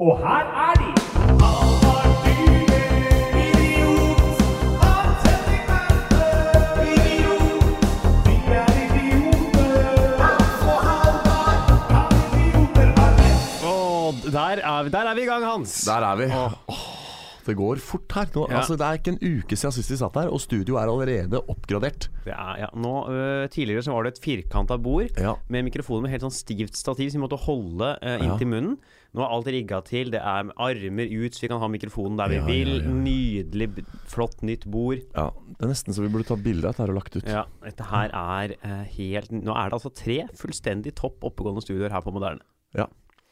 Og her er de! Der er, vi, der er vi i gang, Hans. Der er vi. Åh, det går fort her. Nå, Ja. altså, det er ikke en uke siden sist vi satt her, og studio er allerede oppgradert. Det er, ja, nå, øh, tidligere så var det et firkanta bord Ja. med mikrofoner med helt sånn stivt stativ som vi måtte holde øh, Ja. inntil munnen. Nå er alt rigga til. Det er armer ut, så vi kan ha mikrofonen der vi Ja, ja, vil. ja. Nydelig, flott nytt bord. Ja, Det er nesten så vi burde ta bilde av dette her og lagt ut. Ja, dette her er uh, helt Nå er det altså tre fullstendig topp oppegående studioer her på Moderne. Ja,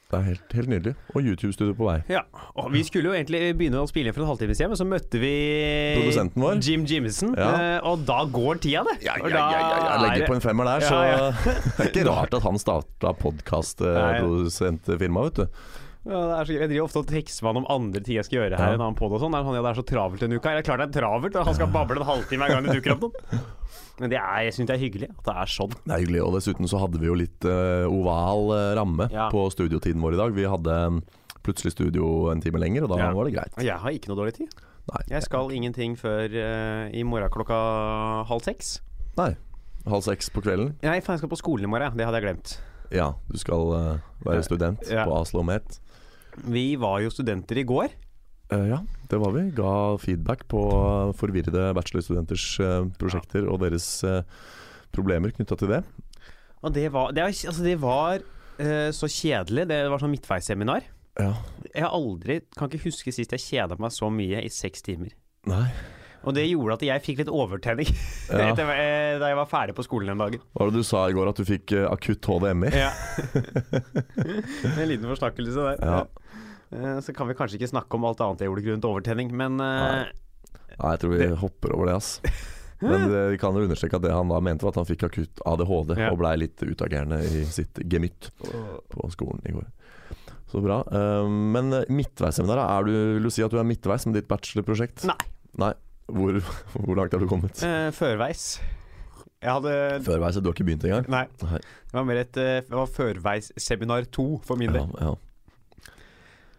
Det er helt, helt nydelig. Og YouTube-studio på vei. Ja, og Vi skulle jo egentlig begynne å spille inn for en halvtime siden, men så møtte vi Produsenten vår. Jim Jimmison, Ja. øh, og da går tida, det. Ja, ja, ja, ja. Jeg er legger på en femmer der, så det er ikke rart at han starta podkastprodusentfirma, vet du. Ja, det er så, jeg driver ofte og tekster med han om andre ting jeg skal gjøre her. Ja. En annen podd og sånn. Det er sånn, ja, det er så travelt denne uka. Det er klart det er travelt, og han skal bable en halvtime hver gang det dukker opp noen. Men det er, jeg syns det er hyggelig at det er sånn. Det er hyggelig. Og dessuten så hadde vi jo litt uh, oval eh, ramme Ja. på studiotiden vår i dag. Vi hadde plutselig studio en time lenger, og da Ja. var det greit. Jeg har ikke noe dårlig tid. Nei, Jeg skal ingenting før uh, i morgen klokka halv seks. nei. halv seks på kvelden. Nei, faen, jeg skal på skolen i morgen. Det hadde jeg glemt. Ja, du skal uh, være student Ja. på Aslo Met. Vi var jo studenter i går. Uh, ja, det var vi. Ga feedback på forvirrede bachelorstudenters eh, prosjekter og deres eh, problemer knytta til det. Og det var, det, var, altså, det var uh, så kjedelig. Det var sånn midtveisseminar. Ja. Jeg har aldri, kan ikke huske sist jeg kjeda meg så mye i seks timer. Nei. Og det gjorde at jeg fikk litt overtenning Ja. eh, da jeg var ferdig på skolen den dagen. Hva var det du sa i går, at du fikk eh, akutt HDMI? Ja. en liten forsnakkelse der. Ja. Eh, Så kan vi kanskje ikke snakke om alt annet jeg gjorde grunnet overtenning, men eh, Nei, jeg tror vi hopper over det, ass. Men det, vi kan jo understreke at det han da mente, var at han fikk akutt ADHD Ja. og blei litt utagerende i sitt gemytt på skolen i går. Så bra. Eh, men midtveisseminaret, er du, vil du si at du er midtveis med ditt bachelorprosjekt? Nei. Nei. Hvor, hvor langt har du kommet? eh, førveis. Jeg hadde Førveis, du har ikke begynt engang? Nei. Nei. Det var mer et eh, det var førveisseminar to for min del. Ja, ja.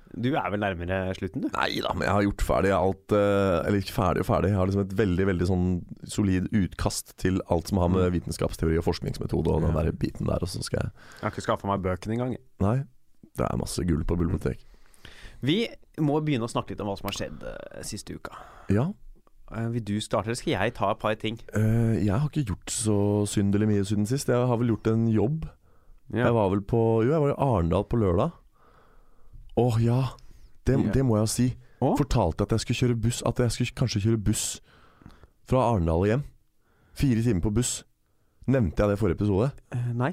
Du er vel nærmere slutten, du? Nei da, men jeg har gjort ferdig alt eh, Eller ikke ferdig og ferdig. Jeg har liksom et veldig veldig sånn solid utkast til alt som har med vitenskapsteori og forskningsmetode og den Mm. Der biten der. Og så skal jeg Jeg har ikke skaffa meg bøkene engang. Nei, det er masse gull på bibliotek. Vi må begynne å snakke litt om hva som har skjedd eh, siste uka. Ja. Eh, vil du starte, eller skal jeg ta et par ting? Uh, jeg har ikke gjort så synderlig mye siden sist. Jeg har vel gjort en jobb. Ja. Jeg var vel på Jo, jeg var i Arendal på lørdag. Å ja. Det, det må jeg si. Oh? Fortalte at jeg skulle kjøre buss. At jeg skulle kanskje kjøre buss fra Arendal og hjem. Fire timer på buss. Nevnte jeg det i forrige episode? Uh, nei.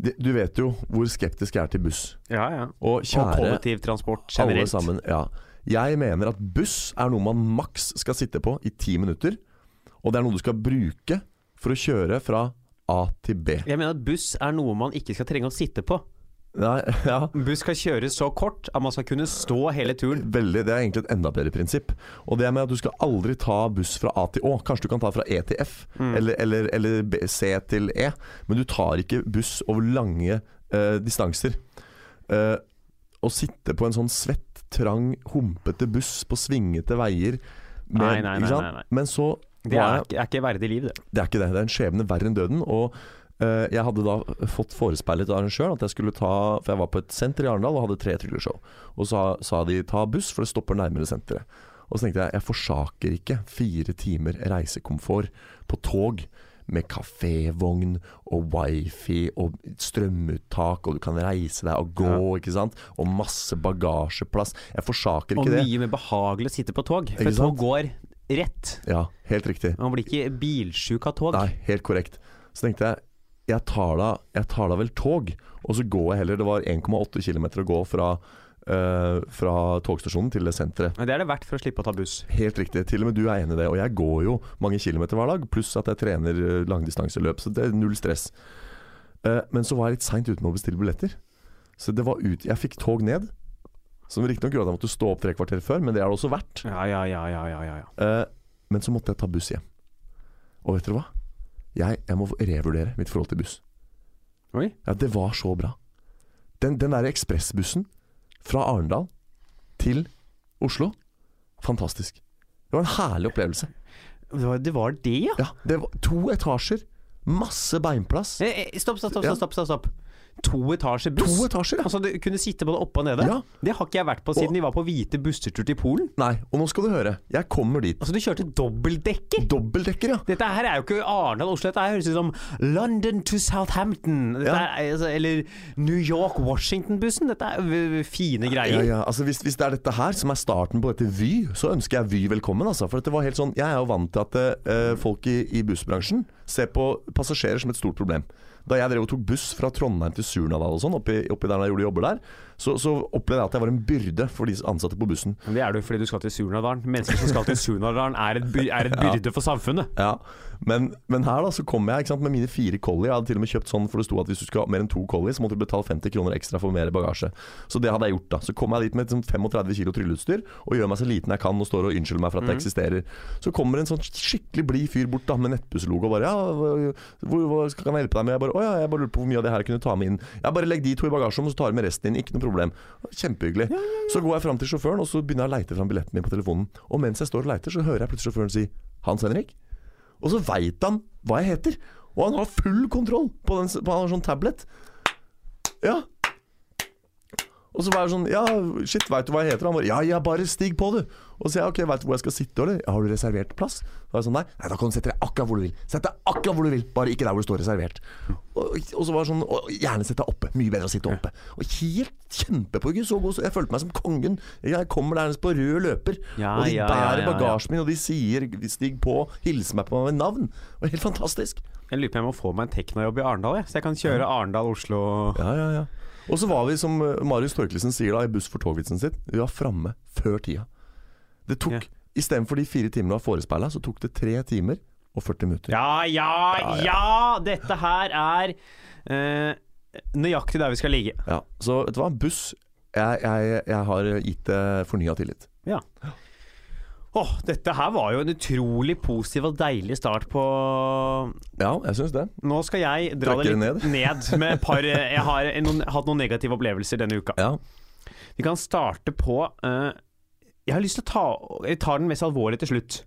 Det- Du vet jo hvor skeptisk jeg er til buss. Ja, ja. Og Og kollektivtransport generelt. alle sammen. Ja. Jeg mener at buss er noe man maks skal sitte på i ti minutter. Og det er noe du skal bruke for å kjøre fra A til B. Jeg mener at buss er noe man ikke skal trenge å sitte på. Nei, ja Buss skal kjøres så kort at man skal kunne stå hele turen. Veldig, Det er egentlig et enda bedre prinsipp. Og det er med at du skal aldri ta buss fra A til Å. Kanskje du kan ta fra E til F, Mm. eller, eller, eller B, C til E. Men du tar ikke buss over lange eh, distanser. Eh, å sitte på en sånn svett, trang, humpete buss på svingete veier med, Nei, nei, nei, nei. Men så Det er, er ikke verdig liv, det. Det er ikke det. Det er en skjebne verre enn døden. Og jeg hadde da fått forespeilet av arrangøren at jeg skulle ta For jeg var på et senter i Arendal og hadde tre trylleshow. Og så sa de ta buss, for det stopper nærmere senteret. Og så tenkte jeg jeg forsaker ikke fire timer reisekomfort på tog. Med kafévogn og wifi og strømuttak, og du kan reise deg og gå, ikke sant. Og masse bagasjeplass. Jeg forsaker Og ikke det. mye mer behagelig å sitte på tog. For tog går rett. Ja, helt riktig. Man blir ikke bilsjuk av tog. Nei, helt korrekt. Så tenkte jeg jeg tar da, jeg tar da vel tog, og så går jeg heller. Det var 1,8 km å gå fra, Uh, fra togstasjonen til det senteret. Men det er det verdt for å slippe å ta buss. Helt riktig. Til og med du er enig i det. Og jeg går jo mange kilometer hver dag, pluss at jeg trener eh, langdistanseløp, så det er null stress. Uh, men så var jeg litt seint ute med å bestille billetter. Så det var ut Jeg fikk tog ned. Som riktignok gjorde at jeg måtte stå opp tre kvarter før, men det er det også verdt. Ja, ja, ja, ja, ja, ja. Eh, men så måtte jeg ta buss hjem. Og vet dere hva? Jeg, jeg må revurdere mitt forhold til buss. Oi. Ja, det var så bra. Den, den der ekspressbussen fra Arendal til Oslo. Fantastisk. Det var en herlig opplevelse. Det var det, var det ja? Ja, det var To etasjer, masse beinplass. Eh, eh, Stopp, stopp, stopp. Stopp, stopp, stopp. To etasjer buss? To etasjer, ja. Altså, du kunne sitte både oppe og nede? Ja. Det har ikke jeg vært på siden Og- vi var på hvite bussetur til Polen. Nei, og nå skal du høre. Jeg kommer dit. Altså, du kjørte dobbeltdekker! Dobbeltdekker, ja. Dette her er jo ikke Arendal-Oslo, dette her høres ut som London to Southampton. Dette Ja. er, altså, eller New York-Washington-bussen. Dette er fine Ja, greier. ja. Altså, hvis, hvis det er dette her som er starten på dette Vy, så ønsker jeg Vy velkommen. Altså. For dette var helt sånn Jeg er jo vant til at uh, folk i, i bussbransjen ser på passasjerer som et stort problem. Da jeg drev og tok buss fra Trondheim til Surnadal og sånn, oppi, oppi der jeg gjorde jobber der, så, så opplevde jeg at jeg var en byrde for de ansatte på bussen. Men det er du fordi du skal til Surnadalen. Mennesker som skal til Surnadalen er et, by- er et byrde for samfunnet. Ja, men, men her da så kom jeg sant, med mine fire collie. Jeg hadde til og med kjøpt sånn, for det sto at hvis du skulle ha mer enn to collie, så måtte du betale 50 kroner ekstra for mer bagasje. Så det hadde jeg gjort. da Så kom jeg dit med sånn 35 kilo trylleutstyr og gjør meg så liten jeg kan og står og unnskylder meg for at det eksisterer. Så kommer en sånn skikkelig blid fyr bort da med nettbusslogo og bare Ja, hva, hva, hva kan jeg hjelpe deg med? Jeg bare Å ja, jeg bare lurer på hvor mye av det her jeg kunne ta med inn. Ja, bare legg de to i bagasjerommet, så tar jeg med resten inn. Ikke noe problem. Kjempehyggelig. Så går jeg fram til sjåføren, og så begynner jeg å leite fram billetten min på telefonen. Og mens jeg står og leiter, så hører jeg plutselig sjåføren si Hans Henrik? Og så veit han hva jeg heter. Og han har full kontroll på, den, på en sånn tablet. Ja. Og så var jeg sånn Ja, shit, veit du hva jeg heter? Han bare Ja, ja, bare stig på, du. Og så sier jeg ok, veit du hvor jeg skal sitte, eller? Har du reservert plass? Da var jeg sånn Nei, nei da kan du sette deg akkurat hvor du vil. Sett deg akkurat hvor du vil, bare ikke der hvor det står reservert. Og, og så var det sånn og Gjerne sett deg oppe. Mye bedre å sitte oppe. Og helt kjempepågud. Så god. så Jeg følte meg som kongen. Jeg kommer der på rød løper, Ja, og de ja, bærer ja, bagasjen min, og de sier 'stig på', hilser meg på meg med navn. Det var helt fantastisk. Jeg lurer på om jeg må få meg en teknojobb i Arendal, jeg. så jeg kan kjøre Arendal-Oslo. Ja, ja, ja. Og så var vi, som eh, Marius Torkelsen sier da i Buss for tog-vitsen sin, vi var framme før tida. Det tok, Ja. Istedenfor de fire timene av forespeila, så tok det tre timer og 40 minutter. Ja, ja, Ja, ja. ja! Dette her er eh, nøyaktig der vi skal ligge. Ja, Så vet du hva, buss Jeg, jeg, jeg har gitt det fornya tillit. Åh, dette her var jo en utrolig positiv og deilig start på Ja, jeg syns det. Nå skal jeg dra Trekker det litt ned. ned. med et par Jeg har noen, hatt noen negative opplevelser denne uka. Ja, Vi kan starte på uh, Jeg har lyst til å ta Jeg tar den mest alvorlige til slutt.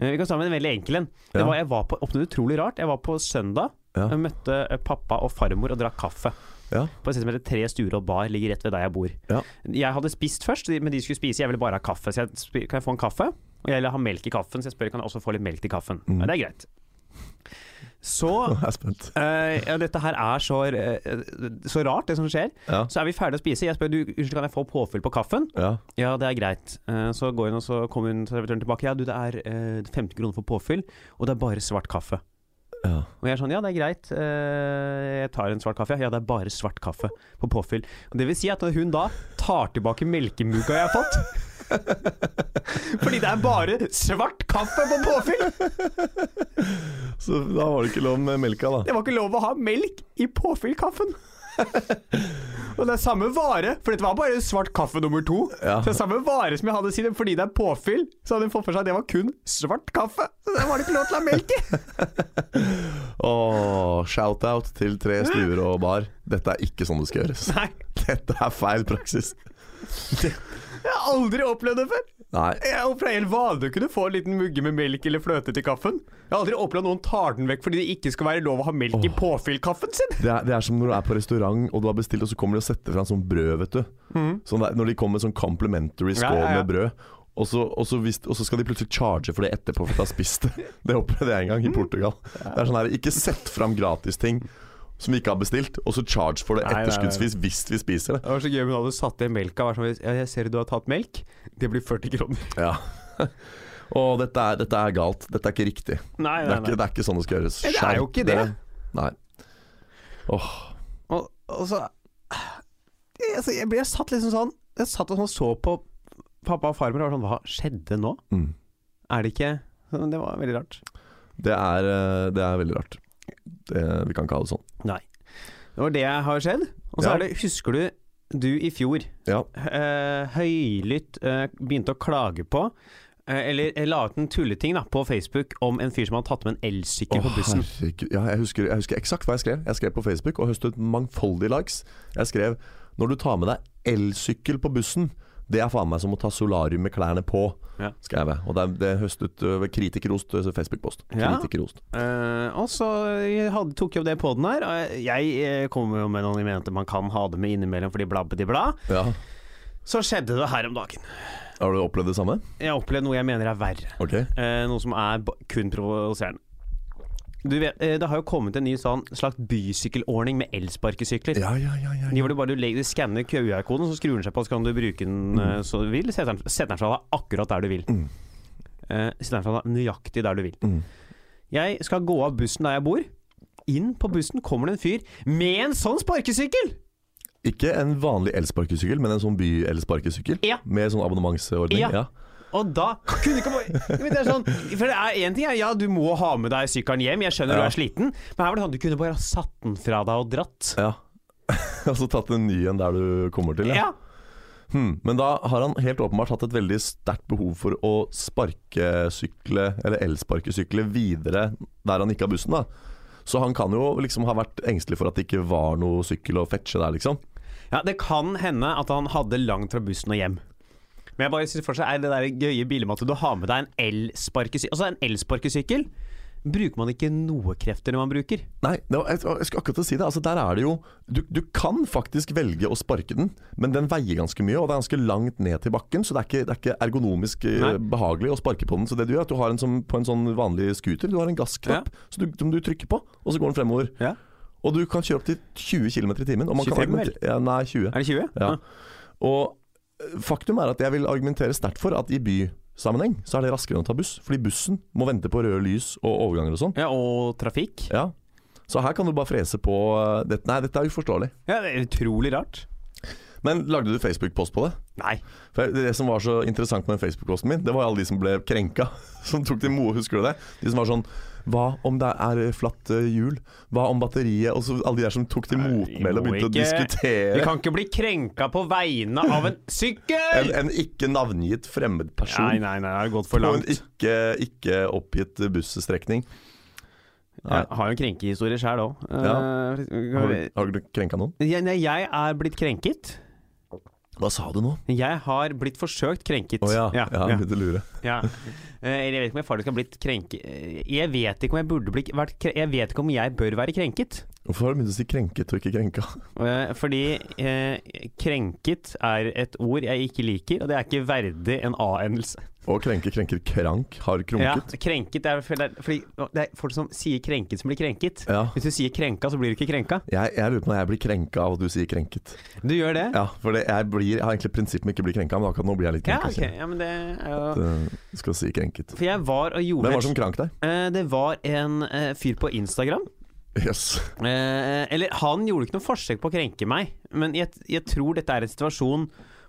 Uh, vi kan starte med en veldig enkel en. Det Ja. var, jeg var på utrolig rart. Jeg var på søndag. Ja. Jeg møtte eh, pappa og farmor og drakk kaffe. Ja, På et sted som heter Tre stuer og bar, ligger rett ved der jeg bor. Ja. Jeg hadde spist først, men de skulle spise. Jeg ville bare ha kaffe. Så jeg kan jeg få en kaffe? Og jeg vil ha melk i kaffen, så jeg spør kan jeg også få litt melk til kaffen. Mm. Men det er greit. Så eh, ja, Dette her er så, uh, så rart, det som skjer. Ja, Så er vi ferdige å spise. Jeg spør du, unnskyld, kan jeg få påfyll på kaffen. ja, Ja, det er greit. Uh, så går hun, og så kommer hun servitøren tilbake. Ja, du, det er eh, 50 kroner for påfyll, og det er bare svart kaffe. Ja. Og jeg er sånn, ja det er greit, eh, jeg tar en svart kaffe. Ja, det er bare svart kaffe på påfyll. Og det vil si at når hun da tar tilbake melkemugga jeg har fått Fordi det er bare svart kaffe på påfyll! Så da var det ikke lov med melka, da. Det var ikke lov å ha melk i påfyllkaffen. Og det er samme vare, for dette var bare svart kaffe nummer to. Ja. Så det er samme vare som jeg hadde siden, fordi det er påfyll, så hadde hun fått for seg at det var kun svart kaffe. Så det var det ikke lov til å ha melk i. Åh, shout-out til Tre stuer og bar. Dette er ikke sånn det skal gjøres. Nei, Dette er feil praksis. jeg har aldri opplevd det før. Nei. Jeg er helt vanlig å kunne få en liten mugge med melk eller fløte til kaffen. Jeg har aldri opplevd noen tar den vekk fordi det ikke skal være lov å ha melk i Åh. påfyllkaffen sin. Det er, det er som når du er på restaurant og du har bestilt, og så kommer de og setter fram sånn brød, vet du. Sånn der, når de kommer med sånn complimentary skål Ja, ja, ja. med brød. Og så, og, så visst, og så skal de plutselig charge for det etterpå for de har spist det. Det opplevde jeg en gang i Portugal. Det er sånn her, Ikke sett fram gratisting som vi ikke har bestilt, og så charge for det Nei, nei, nei. etterskuddsvis hvis vi spiser det. Det var så gøy om hun hadde satt igjen melka. Sånn, ja, jeg ser du har tatt melk. Det blir 40 kroner. Ja. Og dette er, dette er galt. Dette er ikke riktig. Nei, Det er ikke, det er ikke sånn det skal gjøres. Nei, det er jo ikke det. Nei. Åh, Og, og så jeg, jeg ble satt liksom sånn Jeg satt og sånn så på pappa og farmor og var sånn Hva skjedde nå? mm. Er det ikke Det var veldig rart. det, er, eh, det er veldig rart. Det, vi kan ikke ha det sånn. Nei. Det var det jeg har skjedd. Og så Ja. er det Husker du du i fjor Ja. eh, høylytt eh, begynte å klage på eh, Eller la ut en tulleting da på Facebook om en fyr som hadde tatt med en elsykkel oh, på bussen. Ja, jeg, husker, jeg husker eksakt hva jeg skrev. Jeg skrev på Facebook og høstet mangfoldige likes. Jeg skrev når du tar med deg elsykkel på bussen, Det er faen meg som å ta solarium med klærne på, Ja. skrev jeg. Og det, det høstet uh, kritikerost uh, Facebook-post. Ja. Kritikerost. Eh, og så jeg hadde, tok jeg opp det på den her. Jeg eh, kom jo med noen jeg mente man kan ha det med innimellom fordi blabbeti bla. Ja. Så skjedde det her om dagen. Har du opplevd det samme? Jeg har opplevd noe jeg mener er verre. Ok. Uh, noe som er kun provoserende. Du vet, eh, Det har jo kommet en ny sånn slags bysykkelordning med elsparkesykler. Ja, ja, ja. ja, ja. du bare legger, skanner QR-koden, så skrur den seg på, så kan du bruke den mm. så du vil. Setter den, setter den fra deg akkurat der du vil. Mm. Eh, setter den fra deg nøyaktig der du vil. Mm. Jeg skal gå av bussen der jeg bor. Inn på bussen kommer det en fyr med en sånn sparkesykkel! Ikke en vanlig elsparkesykkel, men en sånn by-elsparkesykkel? Ja. Med sånn abonnementsordning? Ja. Og da kunne ikke bare det sånn For det er én ting er, Ja, du må ha med deg sykkelen hjem, jeg skjønner du er sliten, men her var det sånn du kunne bare satt den fra deg og dratt. ja. Og så tatt en ny en der du kommer til? Ja. Hmm. Men da har han helt åpenbart hatt et veldig sterkt behov for å sparkesykle, eller elsparkesykle, videre der han ikke har bussen. da Så han kan jo liksom ha vært engstelig for at det ikke var noe sykkel å fetche der, liksom. ja, det kan hende at han hadde langt fra bussen og hjem. Men jeg bare synes fortsatt er det der gøye bildet du har med deg en elsparkesykkel Altså, en elsparkesykkel bruker man ikke noe krefter når man bruker. Nei, var, jeg, jeg skulle akkurat si det. Altså, der er det jo du, du kan faktisk velge å sparke den, men den veier ganske mye, og det er ganske langt ned til bakken, så det er ikke, det er ikke ergonomisk eh, Nei. behagelig å sparke på den. Så det du gjør, er at du har en som på en sånn vanlig scooter, du har en gassknapp så du, som du trykker på, og så går den fremover. Ja. Og du kan kjøre opp til 20 km i timen. Og man 25 kan argumentere- ja, nei, 20. Er det 20? Ja. Og eh, faktum er at jeg vil argumentere sterkt for at i bysammenheng så er det raskere enn å ta buss. Fordi bussen må vente på røde lys og overganger og sånn. ja. Og trafikk. Ja. Så her kan du bare frese på eh, dette. Nei, dette er uforståelig. Ja, det er utrolig rart. Men lagde du Facebook-post på det? Nei. For Det som var så interessant med Facebook-posten min, det var alle de som ble krenka. Som tok til moe, husker du det? De som var sånn Hva om det er flatt eh, hjul? Hva om batteriet? Og så alle de der som tok til motmæle og begynte begynte å diskutere. Vi kan ikke bli krenka på vegne av en sykkel! En, en ikke navngitt fremmed person Nei, nei, nei, det har gått for på en ikke, ikke oppgitt bussstrekning. Nei. Jeg har jo en krenkehistorie sjæl òg. Har du, har du krenka noen? jeg, nei, jeg er blitt krenket. Hva sa du nå? Jeg har blitt forsøkt krenket. Å ja, ja, ja, ja, begynte å lure. ja. Eh, Jeg vet ikke om jeg faktisk har blitt krenket Jeg vet ikke om jeg burde bli Jeg vet ikke om jeg bør være krenket. Hvorfor har du begynt å si krenket og ikke krenka? Eh, Fordi eh, krenket er et ord jeg ikke liker, og det er ikke verdig en A-endelse. Og krenke, krenker, krank, har krunket. Ja, krenket er fordi det er folk som sier krenket som blir krenket. Ja. Hvis du sier krenka, så blir du ikke krenka. Jeg, jeg lurer på når jeg blir krenka av at du sier krenket. Du gjør det? Ja, for det, jeg, blir, jeg har egentlig prinsippet med ikke å bli krenka, men akkurat nå blir jeg litt Ja, okay. ok. Ja, men det er jo selv. Du skal si krenket. For jeg var og gjorde Hvem var det som krank deg? Uh, Det var en uh, fyr på Instagram. Yes. Eller han gjorde ikke noe forsøk på å krenke meg, men jeg, jeg tror dette er en situasjon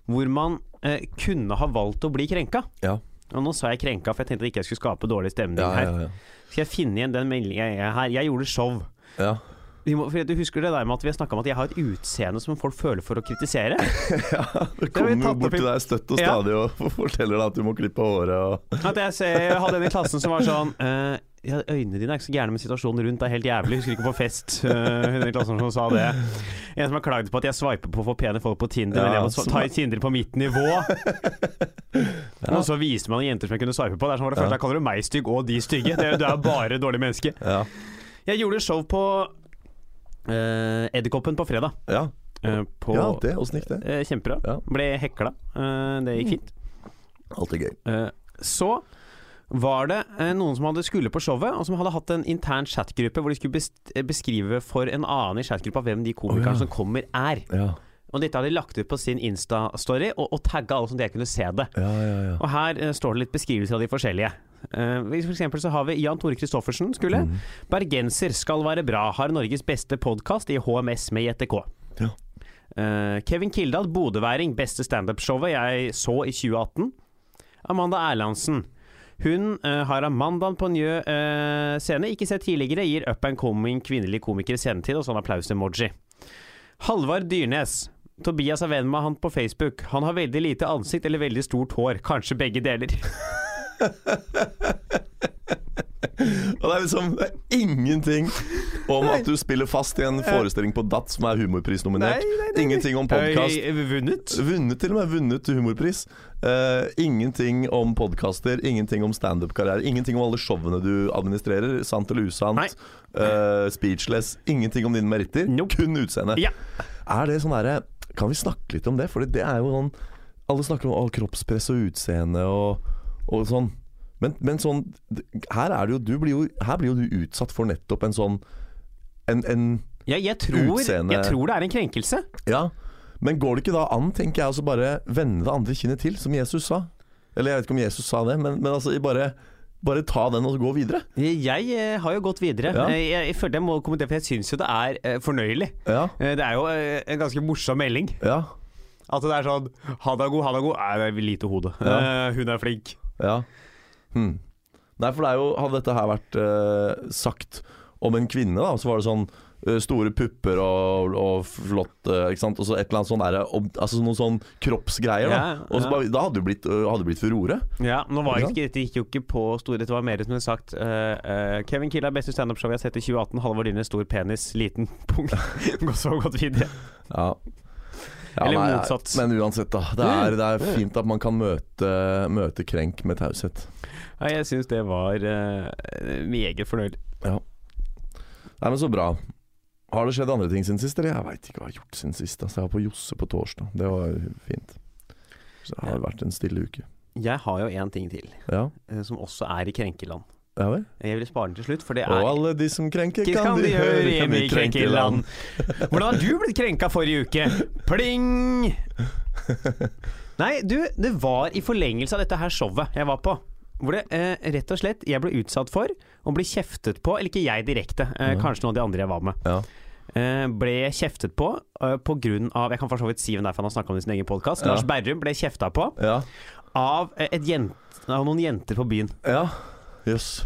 hvor man eh, kunne ha valgt å bli krenka. Ja. Og nå sa jeg krenka, for jeg tenkte at jeg ikke skulle skape dårlig stemning Ja, her. ja, ja. Skal jeg finne igjen den meldinga jeg her? Jeg gjorde show. ja. Må, du husker det der med at vi har snakka om at jeg har et utseende som folk føler for å kritisere? ja du Det kommer jo bort til deg støtt og Ja. stadig og forteller deg at du må klippe håret og At jeg, ser, jeg hadde en i klassen som var sånn uh, ja, Øynene dine er ikke så gærne, men situasjonen rundt er helt jævlig. Husker ikke på fest. Uh, hun i klassen som sa det. En som har klagd på at jeg swiper på for pene folk på Tinder, men jeg må ta ta Tinder på mitt nivå. Og så viste man jenter som jeg kunne swipe på. Det er som var det første Ja. Der kaller du meg stygg og de stygge. Det, du er bare dårlig menneske. Ja. Jeg gjorde show på uh, Edderkoppen på fredag. Ja, Uh, på, ja det. Åssen gikk det? Uh, kjempebra. Ja. Ble hekla. Eh, det gikk fint. Alltid gøy. Eh, så var det noen som hadde skulle på showet, og som hadde hatt en intern chatgruppe hvor de skulle beskrive for en annen i chatgruppa hvem de komikerne oh, ja. som kommer, er. Ja, Og dette hadde de lagt ut på sin Insta-story, og, og tagga alle som de kunne se det. ja, ja. ja. Og her uh, står det litt beskrivelser av de forskjellige. Eh, for eksempel så har vi Jan Tore Christoffersen skulle. Mm. Bergenser skal være bra, har Norges beste podkast i HMS med JTK. Ja. Uh, Kevin Kildahl, bodøværing, beste standup-showet jeg så i 2018. Amanda Erlandsen. Hun uh, har Amandaen på Njø uh, scene, ikke sett tidligere, gir up and coming kvinnelig komiker scenetid og sånn applaus-emoji. Halvard Dyrnes. Tobias er venn med han på Facebook. Han har veldig lite ansikt eller veldig stort hår. Kanskje begge deler. Og det er liksom det er ingenting om at du spiller fast i en forestilling på Datt som er humorprisnominert. Ingenting om podkast. Vunnet? Vunnet til og med vunnet humorpris. Uh, ingenting om podkaster, ingenting om standup-karriere. Ingenting om alle showene du administrerer. Sant eller usant. Eh, speechless. Ingenting om dine meritter. Nope. Kun utseende. Ja. Er det sånn derre Kan vi snakke litt om det? For det er jo sånn Alle snakker om å, kroppspress og utseende og, og sånn. Men, men sånn Her er det jo Du blir jo Her blir jo du utsatt for nettopp en sånn En, en Ja, jeg, tror, Utseende- jeg tror det er en krenkelse. Ja. Men går det ikke da an, tenker jeg, å så bare vende det andre kinnet til, som Jesus sa? Eller jeg vet ikke om Jesus sa det, men, men altså bare, bare ta den og gå videre. Jeg eh, har jo gått videre. Ja. Eh, Jeg, jeg følte jeg må kommentere, for jeg syns jo det er eh, fornøyelig. Ja. Det er jo en ganske morsom melding. Ja. At det er sånn 'ha deg god, ha deg god. Nei, det er lite hode. Ja. Eh, hun er flink. Ja. Hmm. Nei, for det er jo Hadde dette her vært eh, sagt om en kvinne, da, så var det sånn eh, Store pupper og, og flott eh, Ikke sant. Og så et eller annet sånn der, Altså noen sånn kroppsgreier. Da Ja, Og så ja. bare, Da hadde det blitt, øh, hadde blitt furore. Ja, nå var Ikke Dette gikk jo ikke på store Dette var mer som hun sagt uh, uh, Kevin Killa, beste standup-show jeg har sett i 2018. Halvor Dine, stor penis, liten pung. Gå så godt videre. Ja. Ja, Eller nei, motsatt. Men uansett, da. Det er, det er fint at man kan møte, møte krenk med taushet. Ja, jeg syns det var uh, meget fornøyd. Nei, men så bra. Har det skjedd andre ting siden sist, eller? Jeg veit ikke hva jeg har gjort siden sist. Altså, jeg var på Josse på torsdag. Det var fint. Så det har vært en stille uke. Jeg har jo én ting til, Ja, eh, som også er i krenkeland. Ja vel. Jeg vil spare den til slutt, for det Og er alle de som krenker, kan, kan de høre hjemme i krenkeland. Hvordan har du blitt krenka forrige uke? Pling! Nei, du, det var i forlengelse av dette her showet jeg var på. Hvor det eh, rett og slett jeg ble utsatt for å bli kjeftet på, eller ikke jeg direkte, eh, kanskje noen av de andre jeg var med. Ja. Eh, ble kjeftet på eh, av Jeg kan for så vidt si hvem det er, for han har snakka om det i sin egen podkast. Ja. Lars Berrum ble kjefta på Ja. av, eh, jent, av noen jenter på byen. ja. Jøss.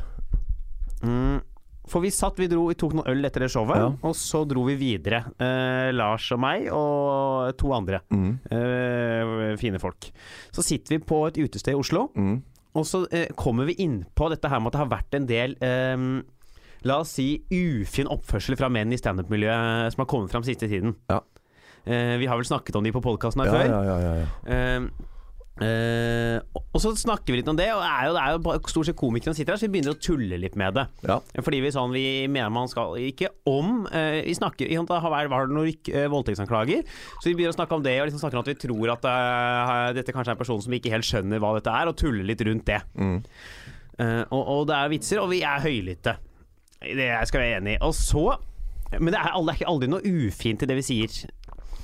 Mm. For vi satt, vi dro, vi tok noen øl etter det showet, Ja. og så dro vi videre. Eh, Lars og meg og to andre. Mm. Eh, fine folk. Så sitter vi på et utested i Oslo, Mm. og så eh, kommer vi inn på dette her med at det har vært en del eh, La oss si ufin oppførsel fra menn i standup-miljøet som har kommet fram siste tiden. Ja. Eh, vi har vel snakket om de på podkasten her Ja, før. ja, ja, ja, ja. Eh, og så snakker vi litt om det, og det er jo, det er jo stort sett komikerne som sitter her, så vi begynner å tulle litt med det. ja. Fordi vi sånn, vi mener man skal ikke om uh, Vi snakker Det har vært noen eh, voldtektsanklager. Så vi begynner å snakke om det, og liksom snakker om at vi tror at dette kanskje er en person som ikke helt skjønner hva dette er, og tuller litt rundt det. Mm. Og, og det er vitser, og vi er høylytte. Det skal jeg være enig i. Og så Men det er aldri, det er ikke aldri noe ufint i det vi sier.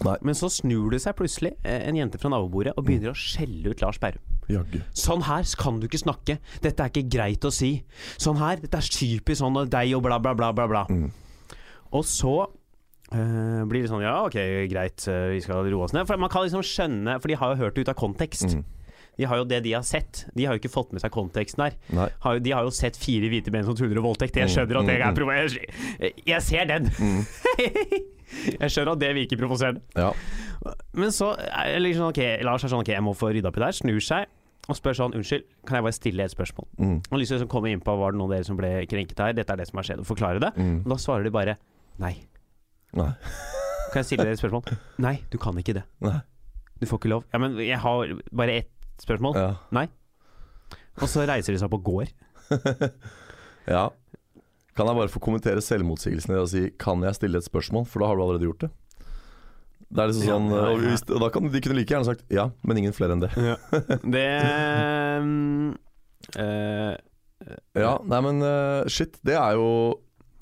Nei. Men så snur det seg plutselig eh, en jente fra nabobordet og begynner å skjelle ut Lars Berrum. Jagge. Sånn her kan du ikke snakke. Dette er ikke greit å si. Sånn her, dette er typisk sånn og deg og bla, bla, bla, bla. bla. Mm. Og så øh, blir det sånn Ja, ok, greit, eh, vi skal roe oss ned. For man kan liksom skjønne For de har jo hørt det ut av kontekst. Mm. De har jo det de har sett. De har jo ikke fått med seg konteksten her. Har, de har jo sett fire hvite menn som tuller og voldtekt. Jeg Mm, skjønner at det mm, er mm. provoserende. Jeg, ser den! Mm. jeg skjønner at det virker provoserende. Ja. Men så det liksom, ok, Lars er sånn Ok, jeg må få rydda opp i det her. Snur seg og spør sånn Unnskyld, kan jeg bare stille et spørsmål? Mm. Har lyst til å komme inn på Var det noen av dere som ble krenket her? Dette er det som har skjedd. Og forklare det. Mm. Og da svarer de bare nei. Nei. Kan jeg stille dere et spørsmål? Nei, du kan ikke det. Nei. Du får ikke lov. Ja, men jeg har bare ett spørsmål. Ja. Og så reiser de seg opp og går. ja. Kan jeg bare få kommentere selvmotsigelsene og si Kan jeg stille et spørsmål? For da har du allerede gjort det. Det er liksom sånn ja, Og, ja. og da kan de kunne like gjerne sagt ja, men ingen flere enn det. Det um, uh, Ja, nei men uh, shit, det er jo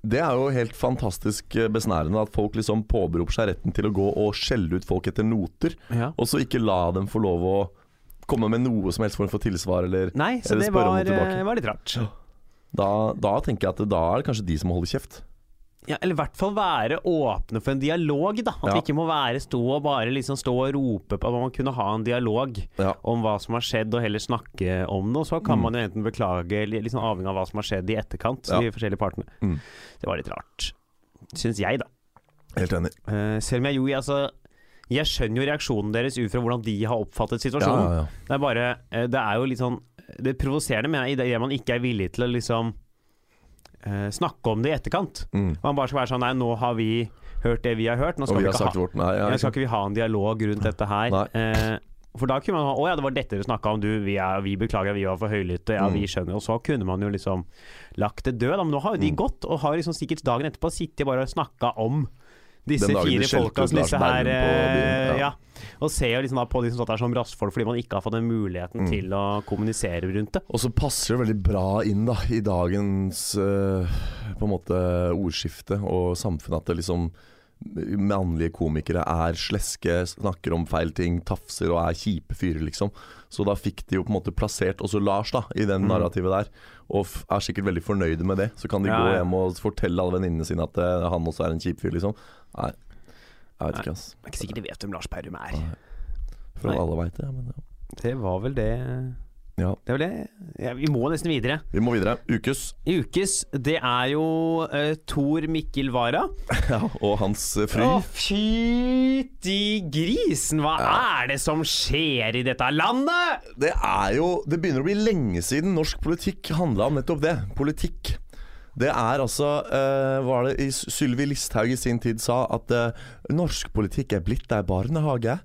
Det er jo helt fantastisk besnærende at folk liksom påberoper seg retten til å gå og skjelle ut folk etter noter, ja. og så ikke la dem få lov å komme med noe som helst form for tilsvar, eller Nei, så Eller det spørre om noe tilbake. eh, var litt rart. da, da tenker jeg at da er det kanskje de som holder kjeft. Ja, eller i hvert fall være åpne for en dialog, da. At Ja. det ikke må være stå og bare liksom stå og rope på At man kunne ha en dialog Ja. om hva som har skjedd, og heller snakke om det. Og så kan Mm. man jo enten beklage, liksom avhengig av hva som har skjedd i etterkant. Ja. De forskjellige partene. Mm. Det var litt rart. Syns jeg, da. Helt enig. Uh, selv om jeg jo altså Jeg skjønner jo reaksjonen deres ut fra hvordan de har oppfattet situasjonen. ja, ja. Det er bare eh, Det er jo litt sånn Det provoserende, mener jeg, det man ikke er villig til å liksom eh, snakke om det i etterkant. Mm. Man bare skal være sånn Nei, nå har vi hørt det vi har hørt. Nå skal vi ha vårt nei. Ja, ja, skal ikke vi ha en dialog rundt dette her? Eh, for da kunne man ha Å ja, det var dette dere snakka om, du. Vi, er, vi beklager, vi var for høylytte. Ja, Mm. vi skjønner. Og så kunne man jo liksom lagt det død. Men nå har jo de Mm. gått, og har liksom sikkert dagen etterpå sittet bare og snakka om disse fire folka som disse her på eh, ja. Og ser jo liksom på de som satt der som rassfolk fordi man ikke har fått den muligheten Mm. til å kommunisere rundt det. Og så passer det veldig bra inn da i dagens uh, på en måte ordskifte og samfunn at det liksom mannlige komikere er sleske, snakker om feil ting, tafser og er kjipe fyrer, liksom. Så da fikk de jo på en måte plassert også Lars da i den Mm. narrativet der, og f er sikkert veldig fornøyde med det. Så kan de Ja, gå ja. hjem og fortelle alle venninnene sine at uh, han også er en kjip fyr, liksom. Nei, jeg vet Nei. ikke, ass. Det er ikke sikkert de vet hvem Lars Berrum er. Nei. For Nei. alle veit det, men ja. Det var vel det ja. Det er vel det. Ja, vi må nesten videre. Vi må videre. Ukes Ukes, det er jo uh, Tor Mikkel Wara. ja, og hans uh, fru. Å, fytti grisen! Hva er det som skjer i dette landet? Det er jo Det begynner å bli lenge siden norsk politikk handla om nettopp det. Politikk. Det er altså uh, var det Sylvi Listhaug i sin tid sa at uh, norsk politikk er blitt ei barnehage.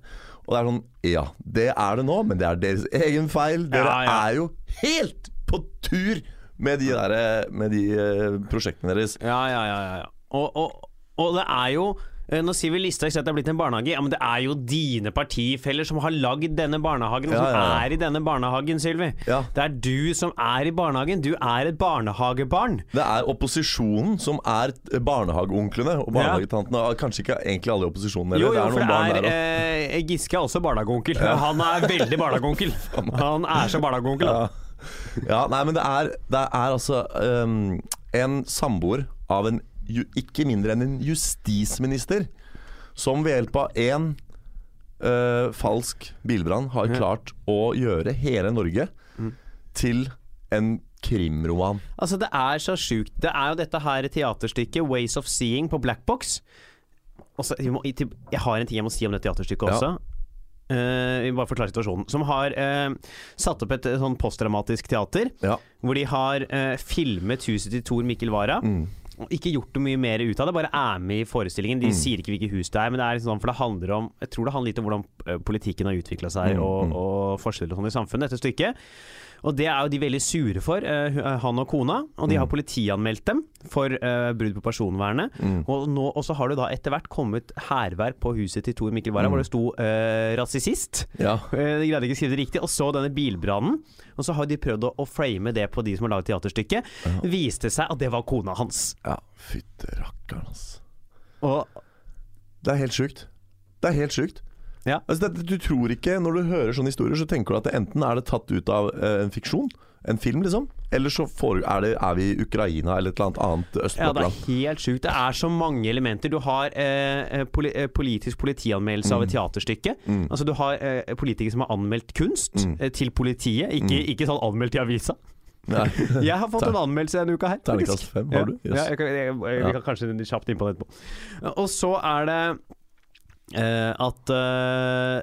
Og det er sånn Ja, det er det nå, men det er deres egen feil. Dere Ja, ja. er jo helt på tur med de, der, eh, med de eh, prosjektene deres. Ja, ja, ja. ja. Og, og, og det er jo Nå sier vi Listhaug sier at det er blitt en barnehage. Ja, Men det er jo dine partifeller som har lagd denne barnehagen, og som ja, ja. er i denne barnehagen, Sylvi. Det er du som er i barnehagen. Du er et barnehagebarn. Det er opposisjonen som er barnehageonklene og barnehagetantene. Kanskje ikke egentlig alle i opposisjonen heller. Jo, jo, det er for det er eh, Giske er også barnehageonkel. Han er veldig barnehageonkel. Han er så barnehageonkel. Ja. nei, men det er, det er altså um, en samboer av en ikke mindre enn en justisminister som ved hjelp av én uh, falsk bilbrann har Ja. klart å gjøre hele Norge Mm. til en krimroman. Altså, det er så sjukt. Det er jo dette her teaterstykket, 'Ways of Seeing', på Blackbox. Også, jeg, har en ting jeg må si om det teaterstykket Ja. også. Eh, vi må bare forklare situasjonen. Som har uh, satt opp et eh, sånn postdramatisk teater. Ja. Hvor de har uh, filmet huset til Tor Mikkel Wara. Mm. Ikke gjort noe mye mer ut av det, bare er med i forestillingen. De Mm. sier ikke hvilket hus det er, men det er liksom sånn, for det handler om Jeg tror det handler litt om hvordan eh, politikken har utvikla seg, Mm, og, mm. og forskjeller og sånn i samfunnet, dette stykket. Og det er jo de veldig sure for, eh, han og kona. Og de har Mm. politianmeldt dem for eh, brudd på personvernet. Mm. Og, nå, og så har det da etter hvert kommet hærverk på huset til Tor Mikkel Wara, Mm. hvor det sto eh, 'rasist'. Ja. Eh, De greide ikke å skrive det riktig. Og så denne bilbrannen. Og så har de prøvd å, å frame det på de som har laget teaterstykket. Ja. Viste seg at det var kona hans. ja. Fytte rakkeren, altså. Og Det er helt sjukt. Det er helt sjukt. Ja. Altså, det, du tror ikke, Når du hører sånne historier, så tenker du at det enten er det tatt ut av uh, en fiksjon, en film, liksom, eller så får, er, det, er vi i Ukraina eller et eller annet annet ja, det er helt sjukt. Det er så mange elementer. Du har eh, poli eh, politisk politianmeldelse av et teaterstykke. Mm. Altså Du har eh, politikere som har anmeldt kunst Mm. eh, til politiet, ikke, ikke sånn anmeldt i avisa. Jeg har fått en anmeldelse denne uka her. Terningkast fem, har du? Ja, Yes. ja, jeg, kan- jeg, jeg, vi kan kanskje kjapt inn på det etterpå. Og så er det eh, at eh,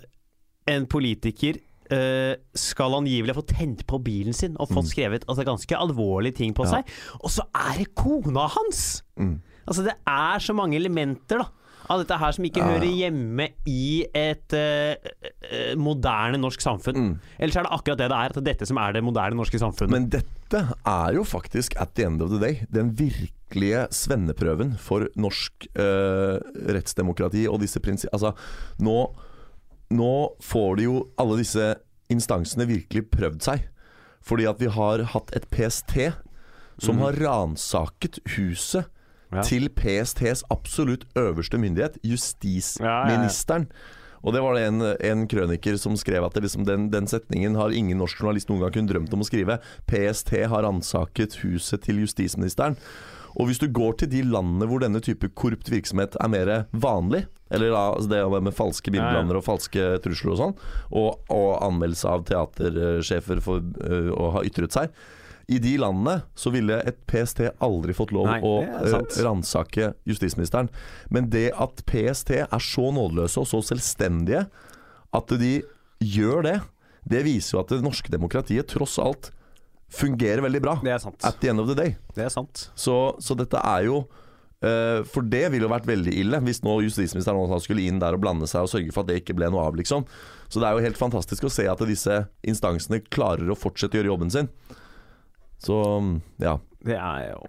en politiker eh, skal angivelig ha fått tent på bilen sin og fått Mm. skrevet altså, ganske alvorlige ting på Ja. seg. Og så er det kona hans! Mm. Altså Det er så mange elementer da av dette her som ikke Ja, hører hjemme i et eh, moderne norsk samfunn. Mm. Ellers er det akkurat det det er. At det er dette som er det moderne norske samfunnet. Men dette er jo faktisk, at the end of the day, den virkelige svenneprøven for norsk uh, rettsdemokrati og disse prinsippene Altså, nå, nå får de jo alle disse instansene virkelig prøvd seg. Fordi at vi har hatt et PST som mm. har ransaket huset Ja. til PSTs absolutt øverste myndighet, justisministeren. Og det var det en, en krøniker som skrev at det liksom den, den setningen har ingen norsk journalist noen gang kunnet drømt om å skrive. PST har ransaket huset til justisministeren. Og hvis du går til de landene hvor denne type korrupt virksomhet er mer vanlig, eller altså det med falske bilblander og falske trusler og sånn, og, og anmeldelse av teatersjefer for øh, å ha ytret seg i de landene så ville et PST aldri fått lov Nei, å sant. ransake justisministeren. Men det at PST er så nådeløse og så selvstendige at de gjør det, det viser jo at det norske demokratiet tross alt fungerer veldig bra. Det er sant. At the end of the day. Det er sant. Så, så dette er jo uh, For det ville jo vært veldig ille hvis nå justisministeren skulle inn der og blande seg og sørge for at det ikke ble noe av, liksom. Så det er jo helt fantastisk å se at disse instansene klarer å fortsette å gjøre jobben sin. Så ja. Det er jo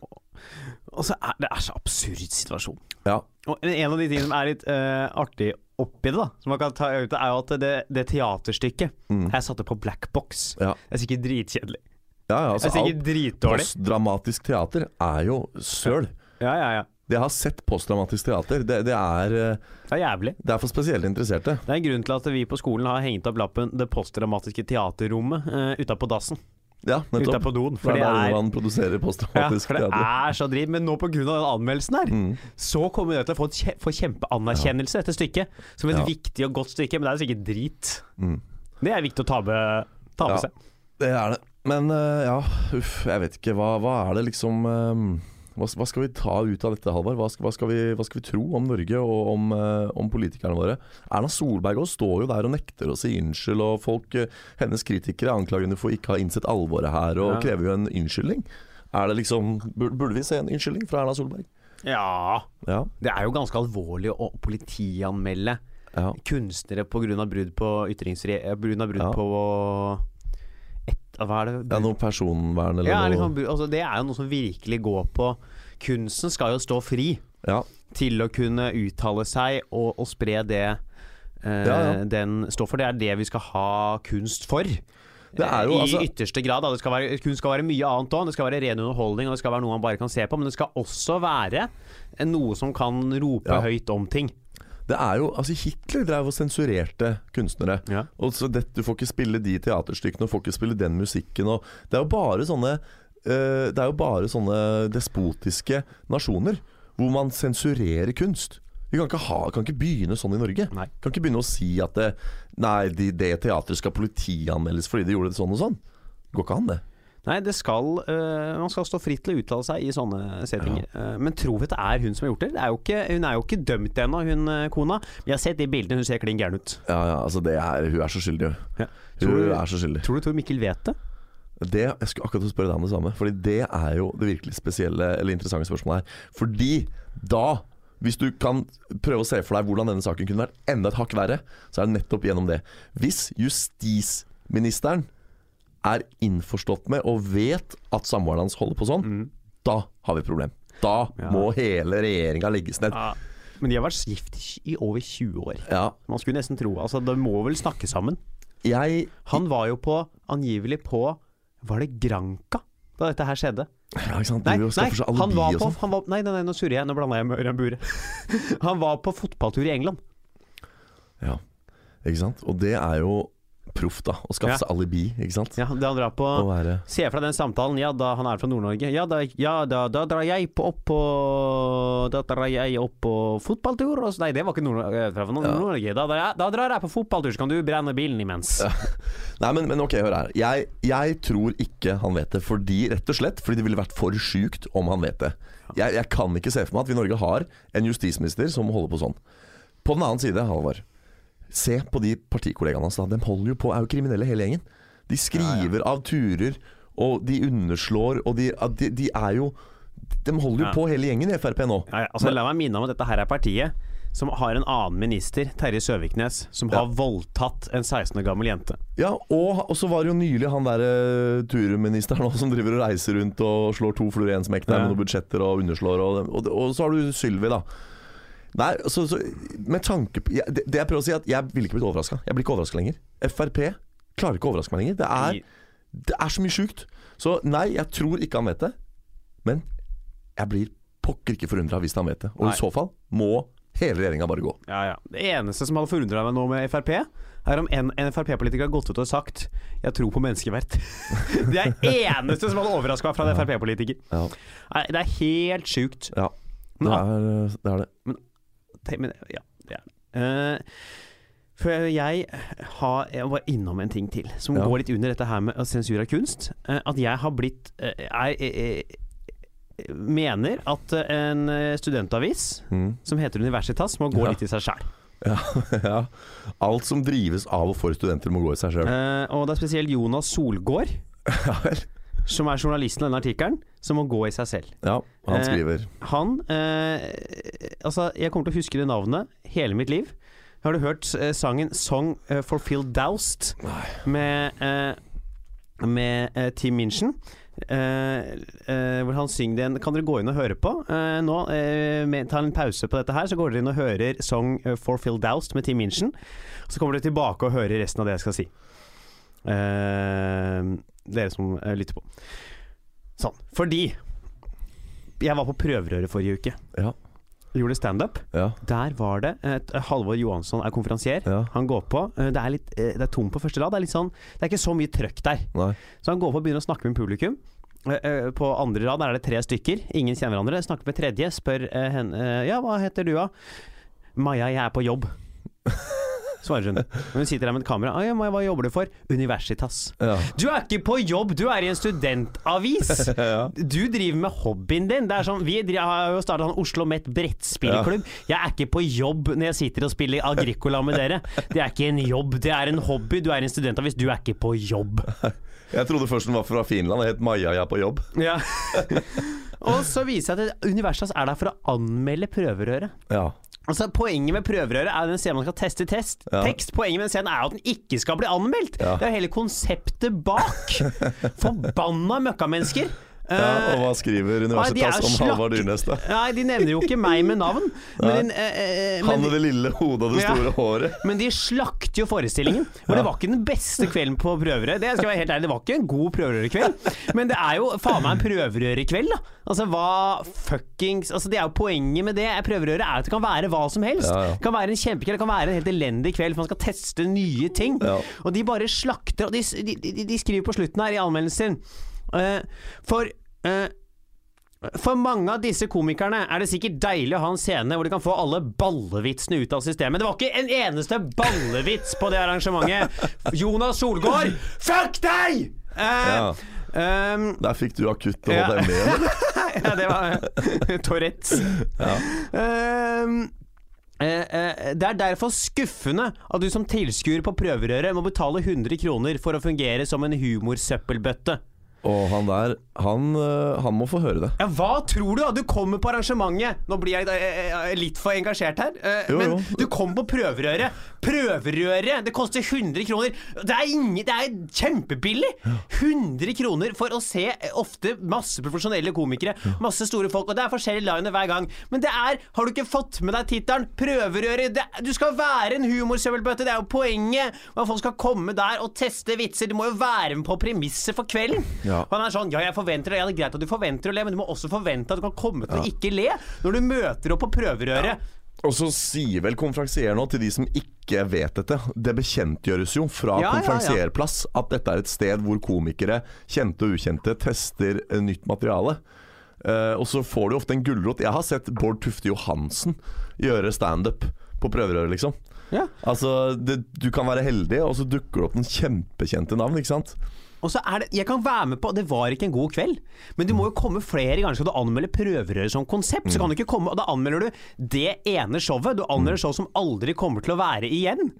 Og så er det er så absurd situasjon. Ja. Og en av de tingene som er litt uh, artig oppi det, da, som man kan ta ut, er jo at det, det teaterstykket Mm. Jeg satte på Black Box. Ja. Det er sikkert dritkjedelig. ja, ja Det altså, er sikkert dritdårlig. postdramatisk teater er jo søl. Ja, ja, ja. Det jeg har sett postdramatisk teater, det, det, er, eh, Det er jævlig. det er for spesielt interesserte. Det er en grunn til at vi på skolen har hengt opp lappen 'Det postdramatiske teaterrommet' uh, utapå dassen. Ja, nettopp. Utapå doen. For det er der er, man produserer ja, for det er så dritt. Men nå pga. den anmeldelsen her, Mm. så kommer det til å få, kje, få kjempeanerkjennelse, dette stykket. Som et Ja. viktig og godt stykke, men det er sikkert drit. Mm. Det er viktig å ta med, ta med Ja. seg. Det er det. Men eh, ja, uff, jeg vet ikke. Hva, hva er det liksom eh, hva, hva skal vi ta ut av dette, Halvard? Hva, hva, vi- hva skal vi tro om Norge og om, eh, om politikerne våre? Erna Solberg også står jo der og nekter å si unnskyld, og folk, eh, hennes kritikere anklager henne for ikke å ha innsett alvoret her, og Ja. krever jo en unnskyldning. Er det liksom, Burde vi se en unnskyldning fra Erna Solberg? Ja. Ja. Det er jo ganske alvorlig å politianmelde ja. kunstnere pga. brudd på ytringsfrihet Pga. brudd Ja. på et, Hva er det? ja noe personvern eller Ja, noe liksom, altså, det er jo noe som virkelig går på Kunsten skal jo stå fri Ja. til å kunne uttale seg og, og spre det eh, Ja, den står for. Det er det vi skal ha kunst for. Det jo, I altså- ytterste grad. Da. Det skal være, kunst skal være mye annet òg. Det skal være ren underholdning, og det skal være noe man bare kan se på. Men det skal også være noe som kan rope Ja. høyt om ting. Det er jo, altså Hitler drev og sensurerte kunstnere. Ja. Og så det, Du får ikke spille de teaterstykkene, du får ikke spille den musikken. Og det er jo bare sånne uh, Det er jo bare sånne despotiske nasjoner hvor man sensurerer kunst. Vi kan ikke, ha, kan ikke begynne sånn i Norge. Nei. Kan ikke begynne å si at det, Nei, det, det teatret skal politianmeldes fordi de gjorde det sånn og sånn. Går ikke an, det. Nei, det skal uh, Man skal stå fritt til å uttale seg i sånne settinger. Eh, men tror vi at det er hun som har gjort det? det er ikke, hun er jo ikke dømt ennå, hun øh, kona. Vi har sett de bildene, hun ser klin gæren ut. Ja, ja, altså det er, Hun er så skyldig, hun. Ja. Hun Tror du- er så skyldig. Tror du Tor Mikkel vet det? Det, jeg skulle akkurat spørre deg om det samme. Fordi det er jo det virkelig spesielle eller interessante spørsmålet her. Fordi da, hvis du kan prøve å se for deg hvordan denne saken kunne vært enda et hakk verre, så er det nettopp gjennom det. Hvis justisministeren er innforstått med og vet at samboeren hans holder på sånn, da har vi problem. Da Mm. Ja. må hele regjeringa legges ned. Ja. Men de har vært gift i over 20 år. Ja, Man skulle nesten tro Altså, de må vel snakke sammen. jeg Han var jo på, angivelig på Var det Granca da dette her skjedde? ja, ikke sant? Nei, nei, han var på sånn. han var, Nei, nei, nei, nå surrer jeg. Nå blanda jeg med Ørjan Bure. han var på fotballtur i England. Ja, ikke sant? Og det er jo proff, da. Å skaffe seg alibi, ikke sant? Ja, det han drar på Å være Se for deg den samtalen. Ja, da han er fra Nord-Norge. Ja, da, ja da, da drar jeg på opp på Da drar jeg opp på fotballtur. Og så, nei, det var ikke Nord-Norge. Nord- Ja. Nord-Norge. Da, drar jeg- da drar jeg på fotballtur, så kan du brenne bilen imens. Nei, men, men ok, hør her. Jeg, jeg tror ikke han vet det. Fordi, rett og slett fordi det ville vært for sjukt om han vet det. Jeg, jeg kan ikke se for meg at vi i Norge har en justisminister som holder på sånn. På den annen side, Halvard. Se på de partikollegaene hans. De holder jo på, er jo kriminelle hele gjengen. De skriver av turer, og de underslår, og de, de, de er jo De holder jo Ja. på hele gjengen i Frp nå. Ja, ja, altså, la meg minne om at dette her er partiet som har en annen minister, Terje Søviknes, som Ja. har voldtatt en 16 år gammel jente. Ja, og, og så var det jo nylig han derre turministeren som driver og reiser rundt og slår to fluer i en smekk Ja. med noen budsjetter og underslår, og, og, og så har du Sylvi, da. Nei, så, så med tanke på jeg, det, det jeg prøver å si, at jeg ville ikke blitt overraska. Jeg blir ikke overraska lenger. Frp klarer ikke å overraske meg lenger. Det er, det er så mye sjukt. Så nei, jeg tror ikke han vet det. Men jeg blir pokker ikke forundra hvis han vet det. Og Nei. i så fall må hele regjeringa bare gå. Ja, ja. Det eneste som hadde forundra meg nå med Frp, er om en, en Frp-politiker har gått ut og sagt 'jeg tror på menneskeverd'. det er eneste som hadde overraska meg fra en Frp-politiker. Ja, Det er helt sjukt. ja det, er, det er det. Tenk- Men, ja, det er det. Eh, for jeg, har, jeg var innom en ting til, som Ja. går litt under dette her med sensur av kunst. Eh, at jeg har blitt eh, Jeg eh, mener at eh, en studentavis Mm. som heter Universitas, må gå Ja. litt i seg sjæl. Ja, ja. Alt som drives av og for studenter, må gå i seg sjøl. Eh, og det er spesielt Jonas Solgård. Ja vel. Som er journalisten i denne artikkelen, som må gå i seg selv. Ja, han Eh, skriver Han eh, Altså, jeg kommer til å huske det navnet hele mitt liv. Har du hørt eh, sangen 'Song eh, for Phil Doust' med, eh, med eh, Tim Minchin? Eh, eh, hvor han synger den Kan dere gå inn og høre på eh, nå? eh, med, ta en pause på dette her, så går dere inn og hører 'Song eh, for Phil Doust' med Tim Minchin. Så kommer dere tilbake og hører resten av det jeg skal si. Eh, dere som eh, lytter på. Sånn. Fordi jeg var på prøverøret forrige uke. Ja, Gjorde standup. ja, Der var det et, Halvor Johansson er konferansier. ja. Han går på. eh, Det er, litt, eh, det er tomt på første rad. Det er, sånn, det er ikke så mye trøkk der. Nei. Så han går på og begynner å snakke med publikum. Eh, eh, På andre rad er det tre stykker. Ingen kjenner hverandre. Snakker med tredje. Spør eh, henne eh, Ja, hva heter du, da? Maja, jeg er på jobb. Svarer hun. Hun sitter der med et kamera. «Ah, ja, hva jobber du for? Universitas. Ja. Du er ikke på jobb, du er i en studentavis! Du driver med hobbyen din. Det er sånn, vi driver, har jo starta sånn Oslo Met brettspillklubb. Jeg er ikke på jobb når jeg sitter og spiller Agricola med dere. Det er ikke en jobb, det er en hobby. Du er i en studentavis, du er ikke på jobb. Jeg trodde først den var fra Finland. og het Maja, jeg er på jobb. Ja. og så viser det seg at Universas er der for å anmelde prøverøret. Ja. Altså Poenget med prøverøret er at den scenen man skal teste test. Ja. tekst. Poenget med den scenen er at den ikke skal bli anmeldt. Ja. Det er hele konseptet bak. Forbanna møkkamennesker. Ja. Og hva skriver Nei, er Universitas om Halvard Dyrnes, da? Nei, de nevner jo ikke meg med navn. Men, eh, eh, Han men, med det lille hodet og det Ja. store håret. men de slakter jo forestillingen. Og det var ikke den beste kvelden på prøverøret. Det skal være helt ærlig, det var ikke en god prøverørekveld. Men det er jo faen meg en prøverørekveld, da. Altså hva fuckings Altså Det er jo poenget med det. Prøverøret er at det kan være hva som helst. Ja, ja. Det kan være en kjempekveld, det kan være en helt elendig kveld, for man skal teste nye ting. Ja. Og de bare slakter. Og de, de, de, de skriver på slutten her i anmeldelsen sin eh, For eh, for mange av disse komikerne er det sikkert deilig å ha en scene hvor de kan få alle ballevitsene ut av systemet. Det var ikke en eneste ballevits på det arrangementet! Jonas Solgaard, fuck deg! Eh, Ja. um, Der fikk du akutt Ja. HDMI. eller? ja, det var Tourettes. Ja. Eh, eh, det er derfor skuffende at du som tilskuer på prøverøret må betale 100 kroner for å fungere som en humorsøppelbøtte. Og han der, han, øh, han må få høre det. Ja, Hva tror du da? Du kommer på arrangementet Nå blir jeg eh, eh, litt for engasjert her. eh, Jo, men jo. du kommer på prøverøret. Prøverøret! Det koster 100 kroner. Det er, ingen, det er kjempebillig! 100 kroner for å se eh, ofte masse profesjonelle komikere. Masse store folk. Og det er forskjellige liner hver gang. Men det er Har du ikke fått med deg tittelen? Prøverøret. Det, du skal være en humorsøvelbøtte. Det er jo poenget. Hva at folk skal komme der og teste vitser. Du må jo være med på premisset for kvelden. Ja. Og han er sånn, ja jeg forventer det, ja det er greit at du forventer å le, men du må også forvente at du kan komme til å ikke le når du møter opp på prøverøret. Og så sier vel konferansier nå til de som ikke vet dette Det bekjentgjøres jo fra Ja, ja, ja. at dette er et sted hvor komikere, kjente og ukjente, tester eh, nytt materiale. Uh, og så får du ofte en gulrot. Jeg har sett Bård Tufte Johansen gjøre standup på prøverøret, liksom. Ja. Altså, det, du kan være heldig, og så dukker det opp noen kjempekjente navn, ikke sant? Og så er det, Jeg kan være med på Det var ikke en god kveld, men du må jo komme flere ganger. Skal du anmelde prøverøret som konsept, så kan du ikke komme Og da anmelder du det ene showet. Du anmelder show som aldri kommer til å være igjen.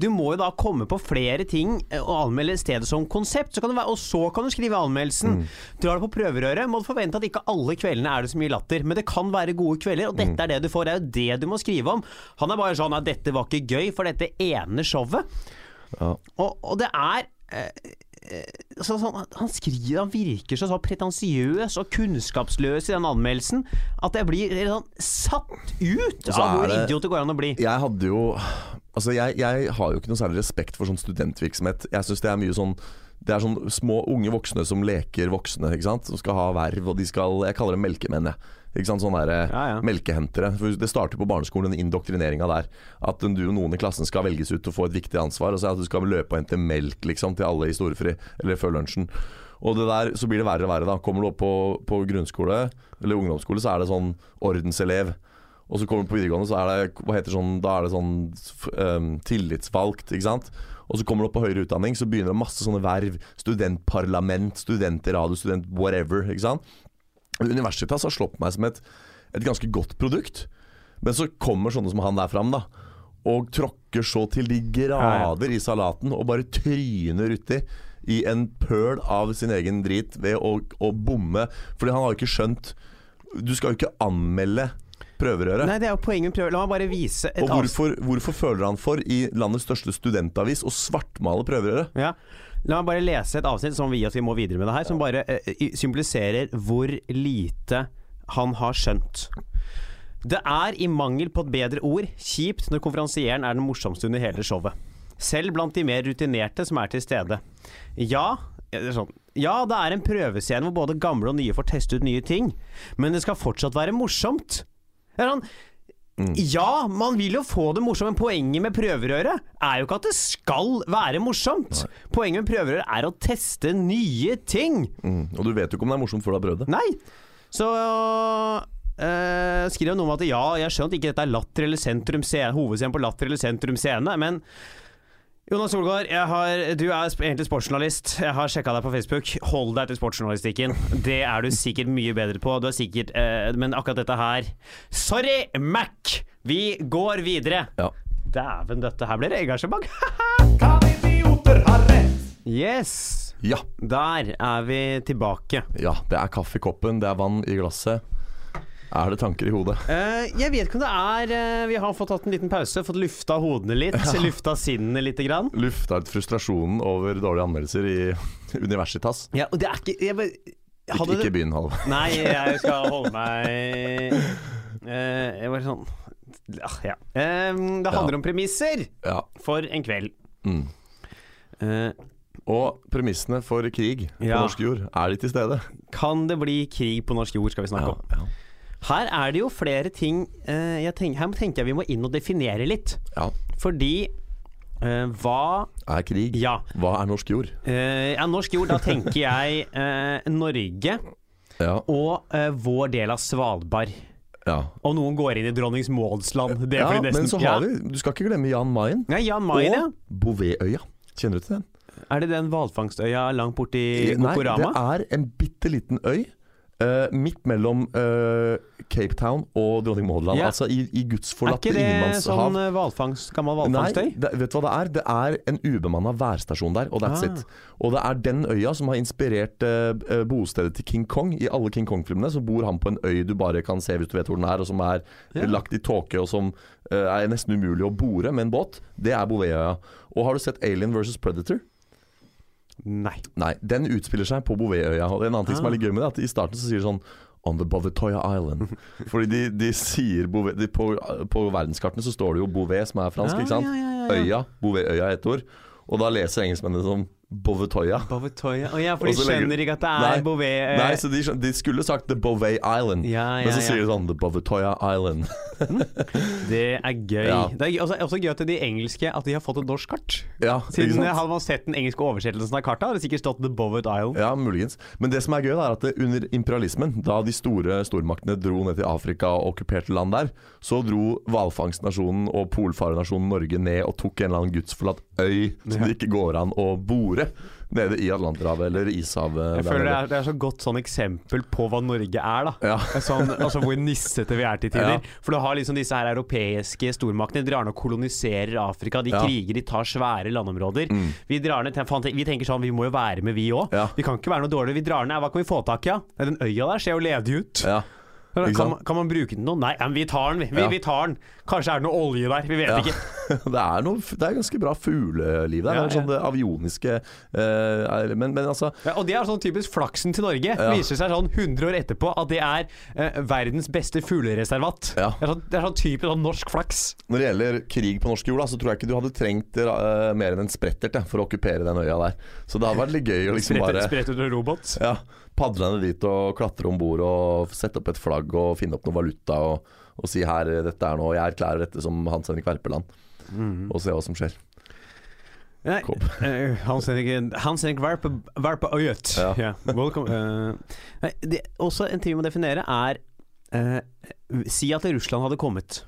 Du må jo da komme på flere ting eh, og anmelde stedet som konsept. Så kan du være, og så kan du skrive anmeldelsen. Drar du på prøverøret, må du forvente at ikke alle kveldene er det så mye latter. Men det kan være gode kvelder, og dette er det du får. Det er jo det du må skrive om. Han er bare sånn at dette var ikke gøy for dette ene showet. Ja. Og, og det er eh, så, sånn, Han skriver Han virker så, så pretensiøs og kunnskapsløs i den anmeldelsen at jeg blir sånn satt ut så av hvor det- idiot det går an å bli. Jeg hadde jo Altså, jeg, jeg har jo ikke noe særlig respekt for sånn studentvirksomhet. Jeg syns det er mye sånn Det er sånn små unge voksne som leker voksne, ikke sant. Som skal ha verv, og de skal Jeg kaller dem melkemenn, jeg. Ikke sant, sånne der, Ja, ja. melkehentere. For det starter på barneskolen, den indoktrineringa der. At du og noen i klassen skal velges ut og få et viktig ansvar. Og så det at du skal løpe og hente melk liksom til alle i storefri, eller før lunsjen. Og det der, så blir det verre og verre. da Kommer du opp på, på grunnskole eller ungdomsskole, så er det sånn ordenselev. Og så kommer du på videregående, så er det hva heter sånn, Da er det sånn ehm, tillitsvalgt, ikke sant. Og så kommer du opp på høyere utdanning, så begynner det masse sånne verv. Studentparlament, studentradio, student whatever. ikke sant. Universitas har slått meg som et, et ganske godt produkt. Men så kommer sånne som han der fram, da. Og tråkker så til de grader i salaten og bare tryner uti i en pøl av sin egen drit ved å, å bomme. Fordi han har jo ikke skjønt Du skal jo ikke anmelde prøverøret. Nei, det er jo poenget med prøve. La meg bare vise et Og hvorfor, hvorfor føler han for i landets største studentavis å svartmale prøverøret? Ja. La meg bare lese et avsnitt som vi vi må videre med det her, som bare eh, symboliserer hvor lite han har skjønt. Det er, i mangel på et bedre ord, kjipt når konferansieren er den morsomste under hele showet. Selv blant de mer rutinerte som er til stede. Ja, er sånn. Ja, det er en prøvescene hvor både gamle og nye får teste ut nye ting, men det skal fortsatt være morsomt. Det er sånn Ja, man vil jo få det morsomt, men poenget med prøverøret er jo ikke at det skal være morsomt. Poenget med prøverøret er å teste nye ting. Mm. Og du vet jo ikke om det er morsomt før du har prøvd det. Nei. Så øh, skriver noe om at ja, jeg har skjønt ikke dette er Latter eller Sentrum Scene, hovedscenen på Latter eller Sentrum Scene, men Jonas Solgaard, jeg har, du er egentlig sportsjournalist. Jeg har sjekka deg på Facebook. Hold deg til sportsjournalistikken. Det er du sikkert mye bedre på. Du er sikkert eh, Men akkurat dette her Sorry, Mac! Vi går videre. Ja. Dæven, dette her blir engasjement. Kan idioter ha rett? yes! ja. Der er vi tilbake. Ja, det er kaffe i koppen, det er vann i glasset. Er det tanker i hodet? Uh, jeg vet ikke om det er uh, Vi har fått tatt en liten pause, fått lufta hodene litt, lufta sinnene litt. grann. Lufta ut frustrasjonen over dårlige anmeldelser i Universitas. Ja, og det er ikke jeg, bare- Ikke, ikke begynn, Halvor. Nei, jeg skal holde meg uh, Jeg var sånn ja, ja. Det handler Ja. om premisser Ja. for en kveld. Mm. Og premissene for krig på Ja. norsk jord, er de til stede? kan det bli krig på norsk jord, skal vi snakke om. Her er det jo flere ting eh, tenker, Her tenker jeg vi må inn og definere litt. ja. Fordi eh, hva Er krig? Ja. Hva er norsk jord? Eh, ja, norsk jord, da tenker jeg eh, Norge Ja. og eh, vår del av Svalbard. ja. Og noen går inn i Dronning Mauds land. Ja nesten men så har vi Du skal ikke glemme Jan Mayen. Ja, Jan Mayen, ja. Og Bouvetøya. Kjenner du til den? Er det den hvalfangstøya langt borti Nei, det er en bitte liten øy. Eh, midt mellom uh, Cape Town og Dronning Maud land. Ja. Altså i, i Er ikke det sånn eh, gammel? Nei, det, vet du hva det er? Det er en ubemanna værstasjon der, og that's Ah. it. Og det er den øya som har inspirert eh, bostedet til King Kong. I alle King Kong-filmene så bor han på en øy du bare kan se hvis du vet hvor den er, og som er Ja. lagt i tåke, og som er nesten umulig å bore med en båt. Det er Bouvetøya. Og har du sett Alien versus Predator? Nei. Nei, den utspiller seg på Bouvetøya. Og det er en annen ting som Ah. er litt gøy med det, at i starten så sier de sånn On the Bovetoya Island. Fordi de, de sier Bouvet, de, på, på verdenskartene så står det jo Bouvet, som er fransk, ikke sant? Ja, ja, ja, ja. Øya. Bouvetøya er ett ord. Og da leser engelskmennene som Bovetoya. Bovetoya. Oh, ja, for de skjønner ikke at det er Nei. Bouvet eh, Nei, så de, de skulle sagt The Bouvet Island. ja, ja, Men så sier de sånn The Bovetoya Island. Det er gøy. Det er også, også gøy at de engelske At de har fått et norsk kart. Ja, Siden? Hadde man sett den engelske oversettelsen av kartet, hadde det sikkert stått The Bovet Island. Ja, muligens. Men det som er gøy, er at det, under imperialismen, da de store stormaktene dro ned til Afrika og okkuperte land der, så dro hvalfangstnasjonen og polfarernasjonen Norge ned og tok en eller annen gudsforlatt øy som det ikke går an å bore nede i Atlanterhavet eller Ishavet. Jeg føler det er, det er så godt sånn eksempel på hva Norge er, da. Ja. Sånn, altså hvor nissete vi er til tider. Ja. For du har liksom disse her europeiske stormaktene. De drar ned og koloniserer Afrika. De Ja. kriger, de tar svære landområder. Mm. Vi drar ned Vi tenker sånn, vi må jo være med, vi òg. Vi kan ikke være noe dårligere. Vi drar ned, hva kan vi få tak i? Ja? Den øya der ser jo ledig ut. Ja. Kan, man, kan man bruke den nå? Nei, men vi tar den, vi. vi. Ja. Vi tar den. Kanskje er det noe olje der, vi vet Ja. ikke. det, er noe, det er ganske bra fugleliv der. Ja, det er sånn det avioniske er, men, men altså Ja, og det er sånn typisk flaksen til Norge. Ja. Viser seg sånn 100 år etterpå at det er uh, verdens beste fuglereservat. Ja. Det, er sånn, det er sånn typisk sånn norsk flaks. Når det gjelder krig på norsk jord, da, så tror jeg ikke du hadde trengt uh, mer enn en sprettert for å okkupere den øya der. Så det hadde vært litt gøy å liksom bare Sprettert robot. ja, padle ned dit og klatre om bord og sette opp et flagg og finne opp noe valuta og, og si her, dette er noe, jeg erklærer dette som Hans Henrik Verpeland. Og se hva som skjer. Nei, eh, Hans Henrik Hans Henrik Verpe, Verpe Øyet. Ja. Ja, welcome. Uh, nei, det, også en ting vi må definere er uh, Si at Russland hadde kommet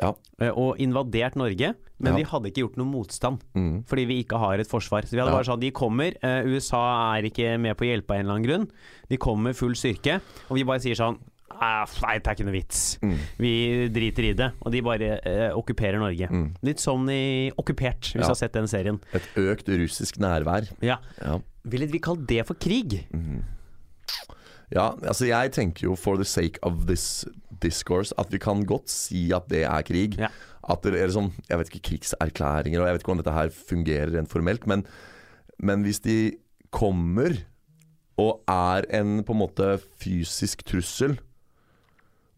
Ja. eh, og invadert Norge, men Ja. vi hadde ikke gjort noe motstand. Mm. Fordi vi ikke har et forsvar. Så vi hadde Ja. bare sånn, De kommer, eh, USA er ikke med på å hjelpe av en eller annen grunn. De kommer full styrke, og vi bare sier sånn ah, Nei, det er ikke noe vits. Mm. Vi driter i det. Og de bare eh, okkuperer Norge. Mm. Litt som i Okkupert, hvis du har sett den serien. Et økt russisk nærvær. Ja. Ja. Ville vi kalt det for krig? Mhm. ja, altså jeg tenker jo for the sake of this discourse at vi kan godt si at det er krig. Ja. At det er sånn, jeg vet ikke, krigserklæringer, og jeg vet ikke hvordan dette her fungerer rent formelt, men, men hvis de kommer og er en på en måte fysisk trussel,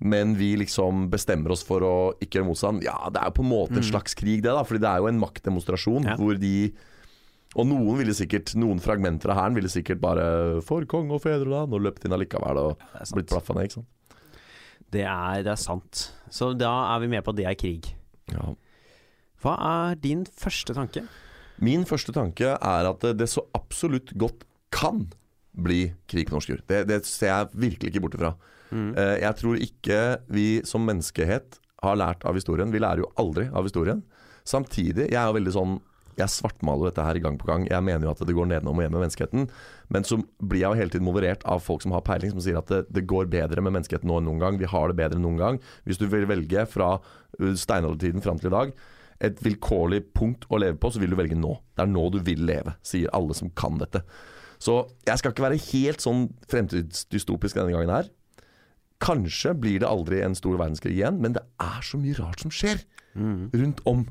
men vi liksom bestemmer oss for å ikke gjøre motstand, ja, det er jo på en måte en slags krig, det, da. Fordi det er jo en maktdemonstrasjon Ja. hvor de Og noen ville sikkert Noen fragmenter av hæren ville sikkert bare 'For konge og fedreland' og løpt inn allikevel og blitt plaffa ned, ikke sant. Det er, det er sant. Så da er vi med på at det er krig. Ja. Hva er din første tanke? Min første tanke er at det, det så absolutt godt kan bli krig på norsk jord. Det, det ser jeg virkelig ikke bort ifra. Mm. Eh, jeg tror ikke vi som menneskehet har lært av historien. Vi lærer jo aldri av historien. Samtidig, jeg er jo veldig sånn Jeg svartmaler dette her gang på gang. Jeg mener jo at det går nedenom og hjem med menneskeheten. Men så blir jeg jo hele tiden moderert av folk som har peiling, som sier at det, det går bedre med menneskeheten nå enn noen gang. Vi har det bedre enn noen gang. Hvis du vil velge fra uh, steinaldertiden fram til i dag et vilkårlig punkt å leve på, så vil du velge nå. Det er nå du vil leve, sier alle som kan dette. Så jeg skal ikke være helt sånn fremtidsdystopisk denne gangen her. Kanskje blir det aldri en stor verdenskrig igjen, men det er så mye rart som skjer rundt om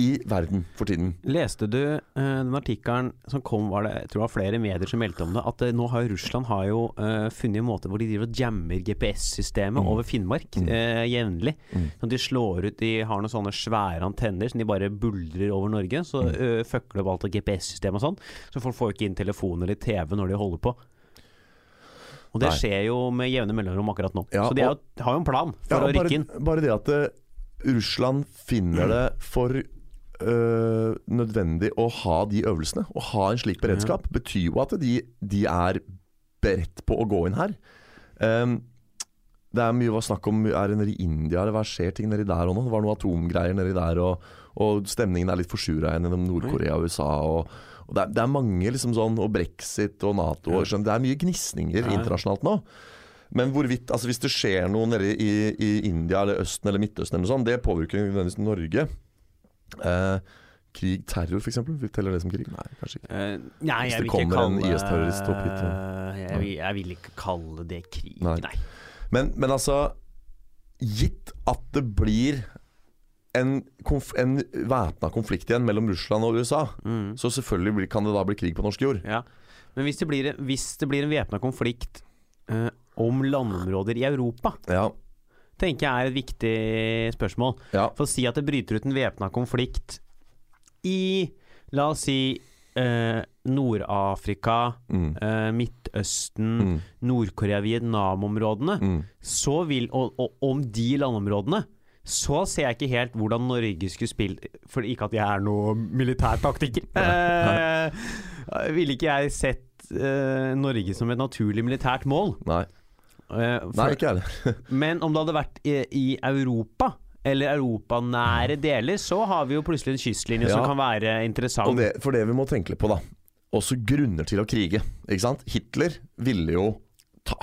i verden for tiden. Leste du uh, den artikkelen som kom, var det, jeg tror det var flere medier som meldte om det, at uh, nå har Russland har jo uh, funnet en måte hvor de driver og jammer GPS-systemet Mm. over Finnmark Mm. jevnlig. Mm. Sånn de slår ut De har noen sånne svære antenner som de bare buldrer over Norge. Så Mm. uh, fucker de opp alt av GPS-system og sånn. Så folk får ikke inn telefon eller TV når de holder på. Og det Nei. skjer jo med jevne mellomrom akkurat nå. Ja, så de jo, har jo en plan for Ja, å rykke inn. bare det at Russland finner det for øh, nødvendig å ha de øvelsene, å ha en slik beredskap, betyr jo at de, de er beredt på å gå inn her. Um, det er mye å snakke om Er det nede i India, eller hva skjer ting nedi der òg nå? Det var noe atomgreier nedi der, og, og stemningen er litt forsura gjennom Nord-Korea og USA. Og, og det, er, det er mange liksom sånn Og brexit og Nato og. Det er mye gnisninger Ja, ja. internasjonalt nå. Men hvorvidt, altså hvis det skjer noe nede i, i India eller Østen eller Midtøsten, eller sånt, det påvirker nødvendigvis Norge. Eh, krig, terror f.eks. Teller det som krig? Nei, kanskje ikke. Eh, nei, Hvis det kommer kalle, en IS-terrorist opp hit, så- jeg, vil- jeg vil ikke kalle det krig, Nei. nei. Men, men altså Gitt at det blir en, konf en væpna konflikt igjen mellom Russland og USA, Mm. så selvfølgelig blir, kan det da bli krig på norsk jord. Ja. Men hvis det blir, hvis det blir en væpna konflikt eh, om landområder i Europa, Ja, tenker jeg er et viktig spørsmål. ja, For å si at det bryter ut en væpna konflikt i, la oss si, eh, Nord-Afrika, mm, eh, Midtøsten, mm, Nord-Korea, Vietnam-områdene, mm. så vil Og, og om de landområdene så ser jeg ikke helt hvordan Norge skulle spille For ikke at jeg er noen militærtaktiker. Eh, ville ikke jeg sett eh, Norge som et naturlig militært mål. Nei. Eh, for, Nei, ikke jeg. Men om det hadde vært i, i Europa, eller europanære deler, så har vi jo plutselig en kystlinje Ja. som kan være interessant. Det, for det vi må tenke litt på, da. Også grunner til å krige. Ikke sant? Hitler ville jo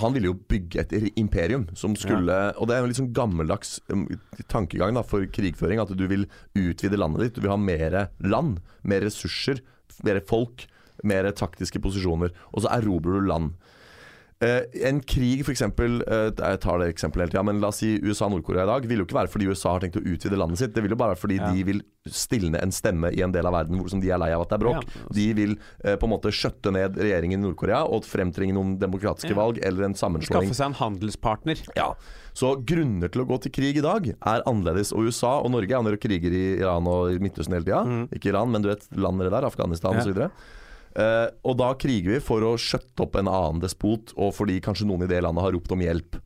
han ville jo bygge et imperium som skulle Og det er en litt sånn gammeldags um, tankegang da for krigføring. At du vil utvide landet ditt. Du vil ha mer land, mer ressurser, mer folk, mer taktiske posisjoner. Og så erobrer du land. Eh, en krig, f.eks. Uh, jeg tar det eksempelet hele tida, men la oss si USA og Nord-Korea i dag. Vil jo ikke være fordi USA har tenkt å utvide landet sitt. Det vil jo bare være fordi Ja. de vil stilne en stemme i en del av verden hvor som de er lei av at det er bråk. Ja. De vil eh, på en måte skjøtte ned regjeringen i Nord-Korea og fremtvinge noen demokratiske Ja. valg eller en sammenslåing. Skaffe seg en handelspartner. Ja, Så grunner til å gå til krig i dag er annerledes. Og USA og Norge er jo kriger i Iran og i Midtøsten hele tida. Mm. Ikke Iran, men du vet landet der, Afghanistan Ja. osv. Uh, og da kriger vi for å skjøtte opp en annen despot, og fordi kanskje noen i det landet har ropt om hjelp.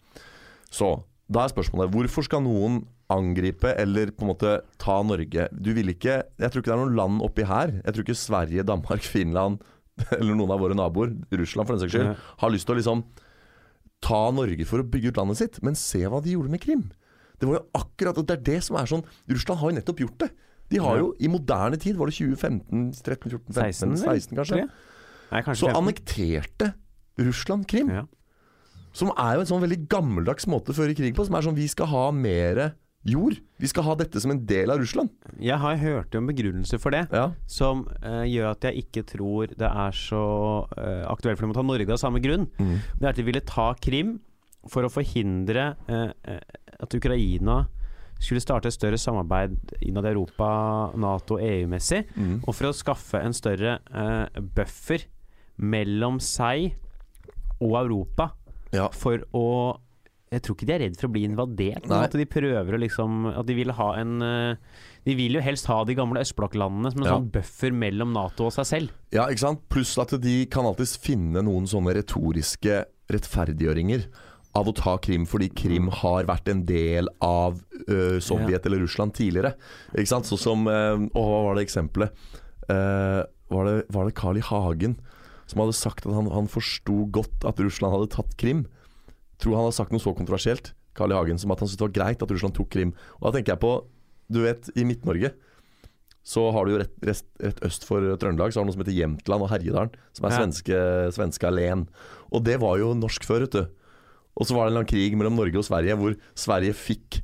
Så da er spørsmålet hvorfor skal noen angripe eller på en måte ta Norge? Du vil ikke Jeg tror ikke det er noen land oppi her. Jeg tror ikke Sverige, Danmark, Finland eller noen av våre naboer, Russland for den saks skyld, har lyst til å liksom ta Norge for å bygge ut landet sitt. Men se hva de gjorde med Krim. Det var jo akkurat og Det er det som er sånn Russland har jo nettopp gjort det. De har jo i moderne tid, var det 2015, 13, 14, 15, 16, 16, kanskje? Nei, kanskje Så 15. annekterte Russland Krim. Ja. Som er jo en sånn veldig gammeldags måte å føre krig på. Som er sånn vi skal ha mer jord. Vi skal ha dette som en del av Russland. Jeg har hørt en begrunnelse for det, Ja, som uh, gjør at jeg ikke tror det er så uh, aktuelt for dem å ta Norge av samme grunn. mm. Det er at de ville ta Krim for å forhindre eh, at Ukraina skulle starte et større samarbeid innad i Europa, Nato, EU-messig. Mm. og for å skaffe en større uh, buffer mellom seg og Europa ja. for å Jeg tror ikke de er redd for å bli invadert, at de prøver å liksom At de vil ha en eh, De vil jo helst ha de gamle østblokklandene som en Ja. sånn buffer mellom Nato og seg selv. Ja, ikke sant? Pluss at de kan alltids finne noen sånne retoriske rettferdiggjøringer av å ta Krim, fordi Krim har vært en del av ø, Sovjet eller Russland tidligere. Ikke sant? Sånn som ø, Å, hva var det eksempelet? Uh, var, det, var det Carl I. Hagen som hadde sagt at han, han forsto godt at Russland hadde tatt Krim? Tror han hadde sagt noe så kontroversielt, Carl I. Hagen, som at han syntes det var greit at Russland tok Krim. Og da tenker jeg på Du vet, i Midt-Norge så har du jo rett, rett, rett øst for Trøndelag Så har du noe som heter Jämtland og Herjedalen, som er svenske, svenske alen. Og det var jo norsk før, vet du. Og så var det en krig mellom Norge og Sverige, hvor Sverige fikk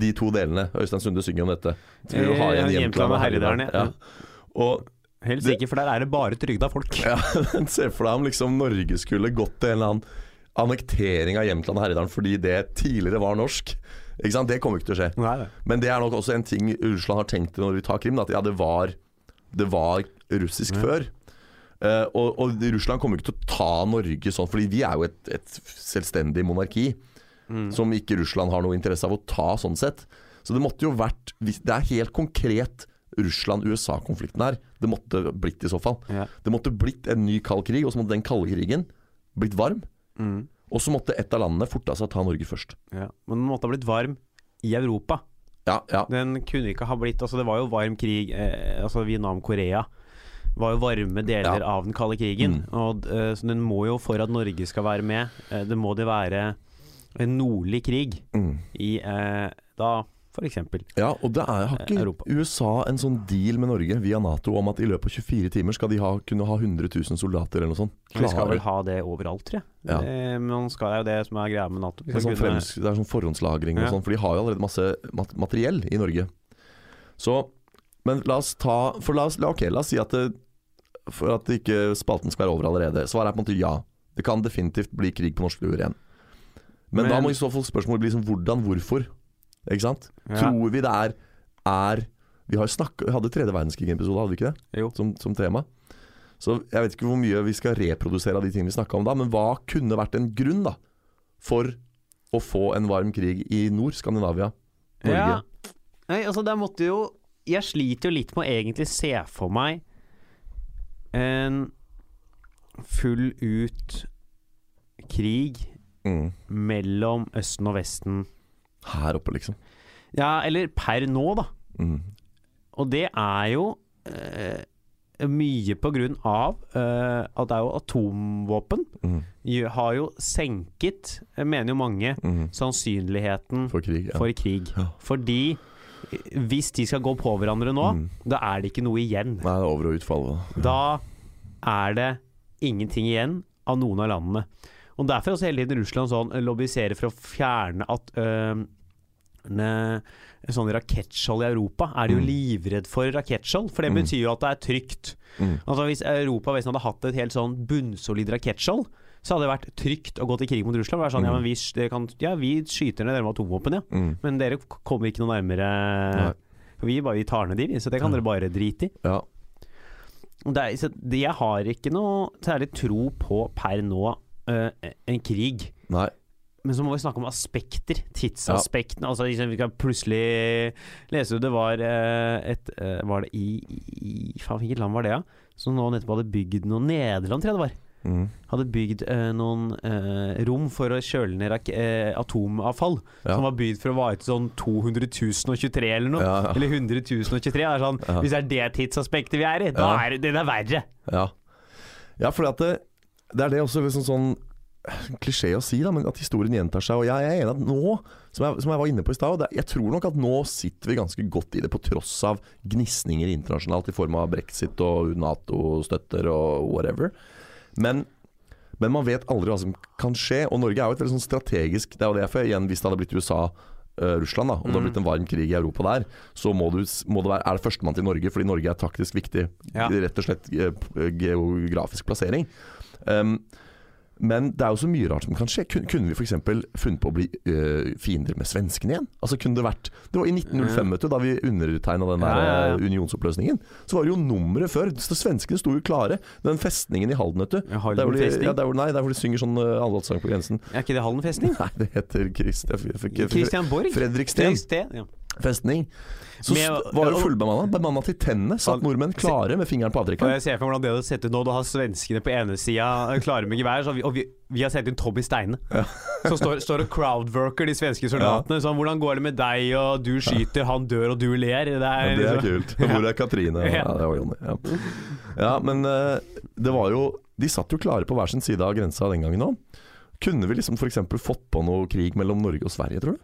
de to delene. Øystein Sunde synger om dette. Til å du ha igjen Jämtland og Herjedalen. ja. Og Helt sikkert, for der er det bare trygda folk. ja, Se for deg om liksom Norge skulle gått til en eller annen annektering av Jämtland og Herjedalen fordi det tidligere var norsk. Ikke sant? Det kommer ikke til å skje. Nei. Men det er nok også en ting Russland har tenkt når de tar Krim. At ja, det var, det var russisk nei. før. Eh, og, og Russland kommer ikke til å ta Norge sånn, fordi vi er jo et, et selvstendig monarki. Mm. Som ikke Russland har noe interesse av å ta, sånn sett. Så det måtte jo vært Det er helt konkret Russland-USA-konflikten her. Det måtte blitt i så fall. Ja. Det måtte blitt en ny kald krig, og så måtte den kalde krigen blitt varm. Mm. Og så måtte et av landene forta seg å ta Norge først. Ja. Men den måtte ha blitt varm i Europa. Ja, ja. Den kunne ikke ha blitt Altså, det var jo varm krig eh, Altså, Vietnam-Korea var jo varme deler Ja. av den kalde krigen. Mm. Og eh, Så den må jo, for at Norge skal være med, eh, det må det være en nordlig krig Mm. i eh, da eksempel Ja, og det er, har ikke Europa. USA en sånn deal med Norge via Nato om at i løpet av 24 timer skal de ha, kunne ha 100 000 soldater eller noe sånt? Vi skal vel ha det overalt, tror jeg. Ja. Det, man skal, det er jo det som er greia med Nato. Det er, sånn kunne- det er sånn forhåndslagring og Ja. sånn, for de har jo allerede masse mat materiell i Norge. Så Men la oss ta For la oss, okay, la oss si at det, For at ikke spalten skal være over allerede. Svaret er på en måte ja. Det kan definitivt bli krig på norske jord igjen. Men, da må i så fall spørsmålet bli sånn hvordan, hvorfor? Ikke sant? Ja. Tror vi det er Er Vi har jo snakket, vi hadde tredje verdenskrig-episode, hadde vi ikke det? Jo. Som, som tema. Så jeg vet ikke hvor mye vi skal reprodusere av de tingene vi snakka om da, men hva kunne vært en grunn da for å få en varm krig i nord, Skandinavia, Norge? Ja. Nei, altså der måtte jo Jeg sliter jo litt med å egentlig se for meg en full ut krig Mm. mellom Østen og Vesten. Her oppe, liksom. Ja, eller per nå, da. Mm. Og det er jo eh, mye på grunn av eh, at det er jo atomvåpen Mm. har jo senket, mener jo mange, Mm. sannsynligheten For krig. Ja. for krig. Ja. Fordi hvis de skal gå på hverandre nå, Mm. da er det ikke noe igjen. Nei, det er over og utfall. Da er det ingenting igjen av noen av landene. Og Derfor er også hele tiden Russland sånn eh, lobbyiserer for å fjerne at øh, ne, Sånne rakettskjold i Europa er de jo Mm. livredd for rakettskjold, for det Mm. betyr jo at det er trygt. Mm. Altså Hvis Europa og Vesten hadde hatt et helt sånn bunnsolid rakettskjold, så hadde det vært trygt å gå til krig mot Russland. Være sånn, ja, Mm. men vi, kan, ja, vi skyter ned dere med atomvåpen, ja. Mm. Men dere kommer ikke noe nærmere Nei. Vi, bare, vi tar ned de, så det kan dere bare drite i. Ja. Det er, så det, jeg har ikke noe særlig tro på per nå uh, en krig. Nei. Men så må vi snakke om aspekter. Tidsaspektene. Altså liksom, Vi kan plutselig lese du det var et Var det i, i Faen, hvilket land var det, da? Ja? Som nå nettopp hadde bygd noe Nederland, tror jeg det var. Mm. Hadde bygd eh, noen eh, rom for å kjøle ned øh, atomavfall. Ja. Som var bygd for å vare til sånn 200 023 eller noe. Ja, ja. Eller 100 023. Det er sånn. Hvis det er det tidsaspektet vi er i, da er det, det er verre. Ja, ja for det, det er det også liksom sånn klisjé å si, da, men at historien gjentar seg. Og jeg er enig at nå, som jeg, som jeg var inne på i stad, jeg tror nok at nå sitter vi ganske godt i det, på tross av gnisninger internasjonalt i form av brexit og Nato-støtter og whatever. Men, Men man vet aldri hva som kan skje. Og Norge er jo et veldig sånn strategisk Det er jo derfor igjen, hvis det hadde blitt USA eh, Russland da, og det Mm. blitt en varm krig i Europa der, så må du, må det være, er det førstemann til Norge, fordi Norge er taktisk viktig. Ja. Rett og slett eh, geografisk plassering. Um, men det er jo så mye rart som kan skje. Kun, kunne vi f.eks. funnet på å bli øh, fiender med svenskene igjen? Altså kunne Det vært Det var i 1905, vet du, da vi undertegna den der Ja, ja, ja. øh, unionsoppløsningen. Så var det jo nummeret før. Så svenskene sto jo klare. Den festningen i Halden, vet du. Der hvor de, ja, der hvor, nei, der hvor de synger sånn uh, allsang på grensen. Er ikke det Halden festning? Nei, det heter Christ, Christian Borg? Fredriksten Fredriksten, ja. Festning. Så Med- var jo fullbemanna. Bemanna til tennene. Satt nordmenn klare med fingeren på avtrekkeren. jeg ser for meg hvordan det hadde sett ut nå. Du har svenskene på ene sida klare med gevær, så vi, og vi, vi har sett inn Tommy Steine. Som står, står og crowdworker de svenske soldatene. Sånn, 'Hvordan går det med deg?' og 'du skyter, han dør, og du ler'. Det er, Ja, det er liksom- kult. Hvor er Katrine? Ja, Ja. det var Jonny. Ja. ja, men eh, det var jo De satt jo klare på hver sin side av grensa den gangen òg. Kunne vi liksom f.eks. fått på noe krig mellom Norge og Sverige, tror du?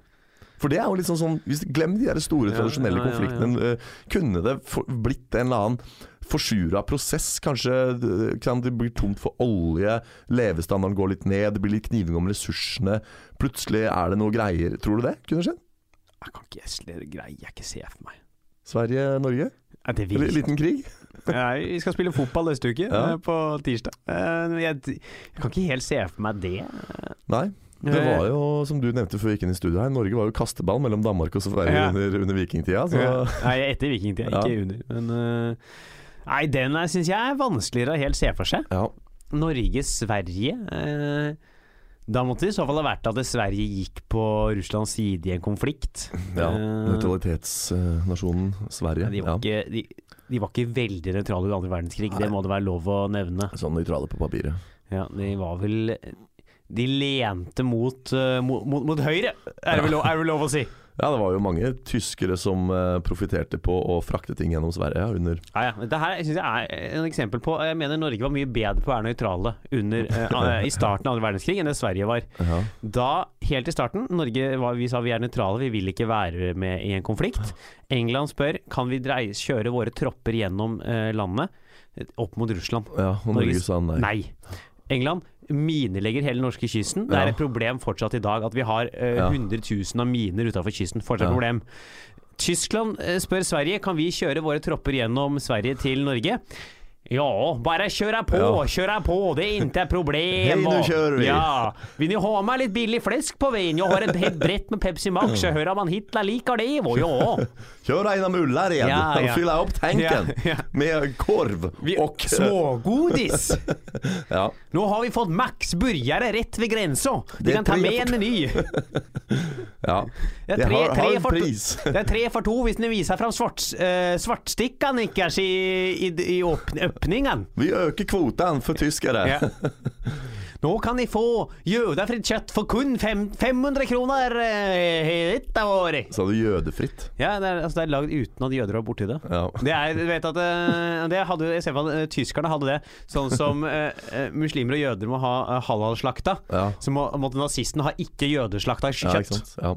For det er jo litt sånn sånn hvis, Glem de der store, tradisjonelle ja, ja, ja. konfliktene. Eh, Kunne det for, blitt en eller annen forsura prosess? Kanskje eh, kan det blir tomt for olje, levestandarden går litt ned, det blir litt kniving om ressursene. Plutselig er det noe greier. Tror du det kunne skjedd? Jeg kan ikke det greier jeg ikke se for meg. Sverige-Norge? Ja, Eller liten krig? Nei, Vi skal spille fotball neste uke, Ja. eh, på tirsdag. Jeg, jeg kan ikke helt se for meg det. Nei. Det Eh, var jo, som du nevnte før vi gikk inn i studio her, Norge var jo kasteball mellom Danmark og Sverige Ja. under, under vikingtida. Så Ja. Nei, etter vikingtida, Ja. ikke under. Men uh, Nei, den syns jeg er vanskeligere å helt se for seg. ja. Norge-Sverige uh, Da måtte det i så fall ha vært at Sverige gikk på Russlands side i en konflikt. ja. Eh, Nøytralitetsnasjonen Sverige. ja, de, var Ja. ikke, de, de var ikke veldig nøytrale under andre verdenskrig, Nei. det må det være lov å nevne. Sånn nøytrale på papiret. Ja, de var vel De lente mot, eh, mot, mot, mot høyre, er det lov, er det lov å si. Ja, det var jo mange tyskere som uh, profitterte på å frakte ting gjennom Sverige under Ja, ja. Dette her synes jeg er en eksempel på Jeg mener Norge var mye bedre på å være nøytrale under, uh, i starten av andre verdenskrig enn det Sverige var. ja. Da, helt i starten, Norge var, vi sa vi er nøytrale, vi vil ikke være med i en konflikt. England spør kan vi dreie, kjøre våre tropper gjennom uh, landet opp mot Russland. ja, og Norge Norge sa nei. Nei. England minelegger hele norskekysten. Det er et problem fortsatt i dag at vi har eh, Ja. 100 000 av miner utenfor kysten. Fortsatt Ja. problem. Tyskland eh, spør Sverige kan vi kjøre våre tropper gjennom Sverige til Norge. Ja, bare kjøre på, Ja. kjøre på, det er ikke problem. Hej, nu kör vi. Ja, vill ni ha med litt billig fläsk på veien? Jag har ett helt brett med Pepsi Max, jag hör att man Hitler liker det. Och ja. Kjør Einar Mullar igjen Ja, ja. og fylle opp tanken Ja, ja. med korv og smågodis! Ja. Nå har vi fått Max burgare rett ved grensa. De kan ta med en meny. ja. Det er tre, har, tre, har pris. det er tre for to hvis ni viser fram svart, uh, svartstickan Nickers i, i, i åpn, öppningen. Vi øker kvoten for tyskere. Ja. Nå kan de få jødefritt kjøtt for kun fem, 500 kroner uh, dette året. Sa du jødefritt? Ja, det er, altså, det er lagd uten at jøder var borti det. Ja. Det er, du vet at eh, det hadde, Jeg ser for eh, tyskerne hadde det. Sånn som eh, muslimer og jøder må ha uh, halalslakta. Ja. Så må, måtte nazisten ha ikke jødeslakta kjøtt. Ja.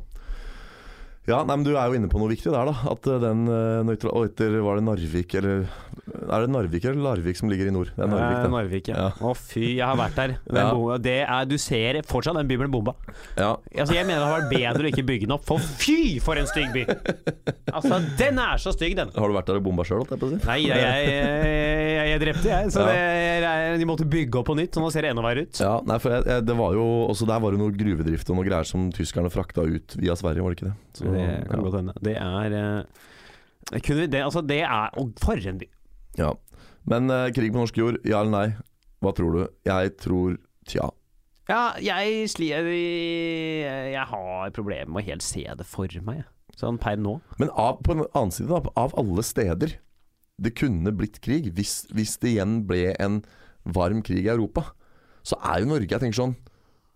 Ja, nei, men du er jo inne på noe viktig der, da. At eh, den uh, nøytral... Og etter var det Narvik eller Er det Narvik eller Larvik som ligger i nord? Det er Narvik, Eh, det. Narvik, ja. Ja. Å fy, jeg har vært der. Ja. er, du ser fortsatt den byen ble bomba. Ja. Altså, jeg mener det har vært bedre å ikke bygge den opp, for fy for en stygg by! Altså, den er så stygg, den. Har du vært der og bomba sjøl, holdt jeg på å si? Nei, jeg, jeg, jeg, jeg drepte, jeg. Så det, de måtte bygge opp på nytt, så nå ser det enda verre ut. Ja, nei, for det var jo Også der var det noe gruvedrift og noe greier som tyskerne frakta ut via Sverige, var det ikke det? Så, det kan ja. godt hende. Det er eh, kunne vi det, altså det er Og for en by! ja. Men eh, krig på norsk jord, ja eller nei? Hva tror du? Jeg tror tja. Ja, jeg slir Jeg har problemer med å helt se det for meg. Sånn per nå. Men av, på den annen side, da, av alle steder det kunne blitt krig, hvis, hvis det igjen ble en varm krig i Europa, så er jo Norge Jeg tenker sånn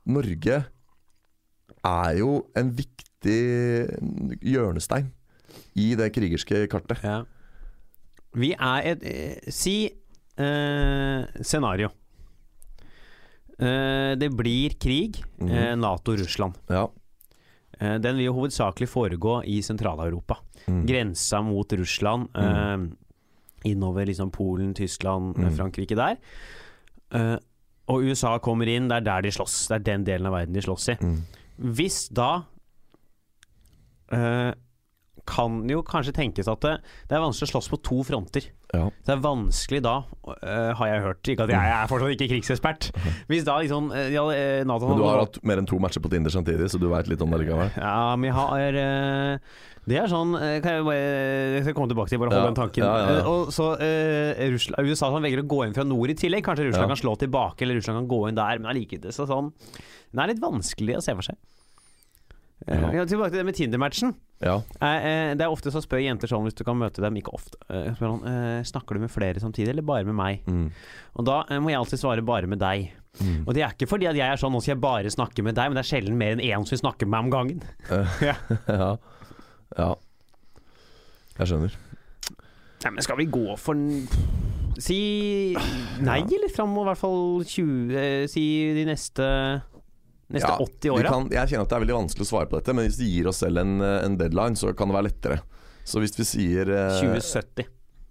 Norge er jo en viktig hjørnestein i det krigerske kartet. Ja. Vi er et eh, Si eh, scenario. Eh, det blir krig. Mhm. eh, Nato-Russland. Ja. Eh, den vil jo hovedsakelig foregå i Sentral-Europa. Mm. Grensa mot Russland. Eh, innover liksom Polen, Tyskland, Mm. Frankrike der. Eh, og USA kommer inn, det er der de slåss. Det er den delen av verden de slåss i. Mm. Hvis da eh, kan jo kanskje tenkes at det, det er vanskelig å slåss på to fronter. Ja. Det er vanskelig da, uh, har jeg hørt, ikke at jeg er fortsatt ikke krigsekspert Hvis da liksom uh, ja, NATO Men du har hatt mer enn to matcher på Tinder samtidig, så du veit litt om det likevel. Ja, men jeg har uh, Det er sånn Kan jeg bare Jeg komme tilbake til, bare holde Ja, den tanken. ja, Og så Russland, USA sånn, velger å gå inn fra nord i tillegg. Kanskje Russland kan slå tilbake, eller Russland kan gå inn der, men allikevel så sånn Det er litt vanskelig å se for seg. Ja. tilbake til det med Tinder-matchen. Ja. Eh, eh, det er ofte så spør jenter sånn hvis du kan møte dem, ikke ofte. Eh, spør han, eh, snakker du med flere samtidig, eller bare med meg? Mm. Og da må jeg alltid svare bare med deg. Mm. Og det er ikke fordi at jeg er sånn nå skal jeg bare snakke med deg, men det er sjelden mer enn én som vil snakke med meg om gangen. ja. ja. ja. Jeg skjønner. Nei, men skal vi gå for Si nei, eller fram mot i hvert fall 20 eh, Si de neste Neste Ja, 80 Vi åra. jeg kjenner at det er veldig vanskelig å svare på dette, men hvis vi gir oss selv en, eh, en deadline, så kan det være lettere. Så hvis vi sier eh, 2070.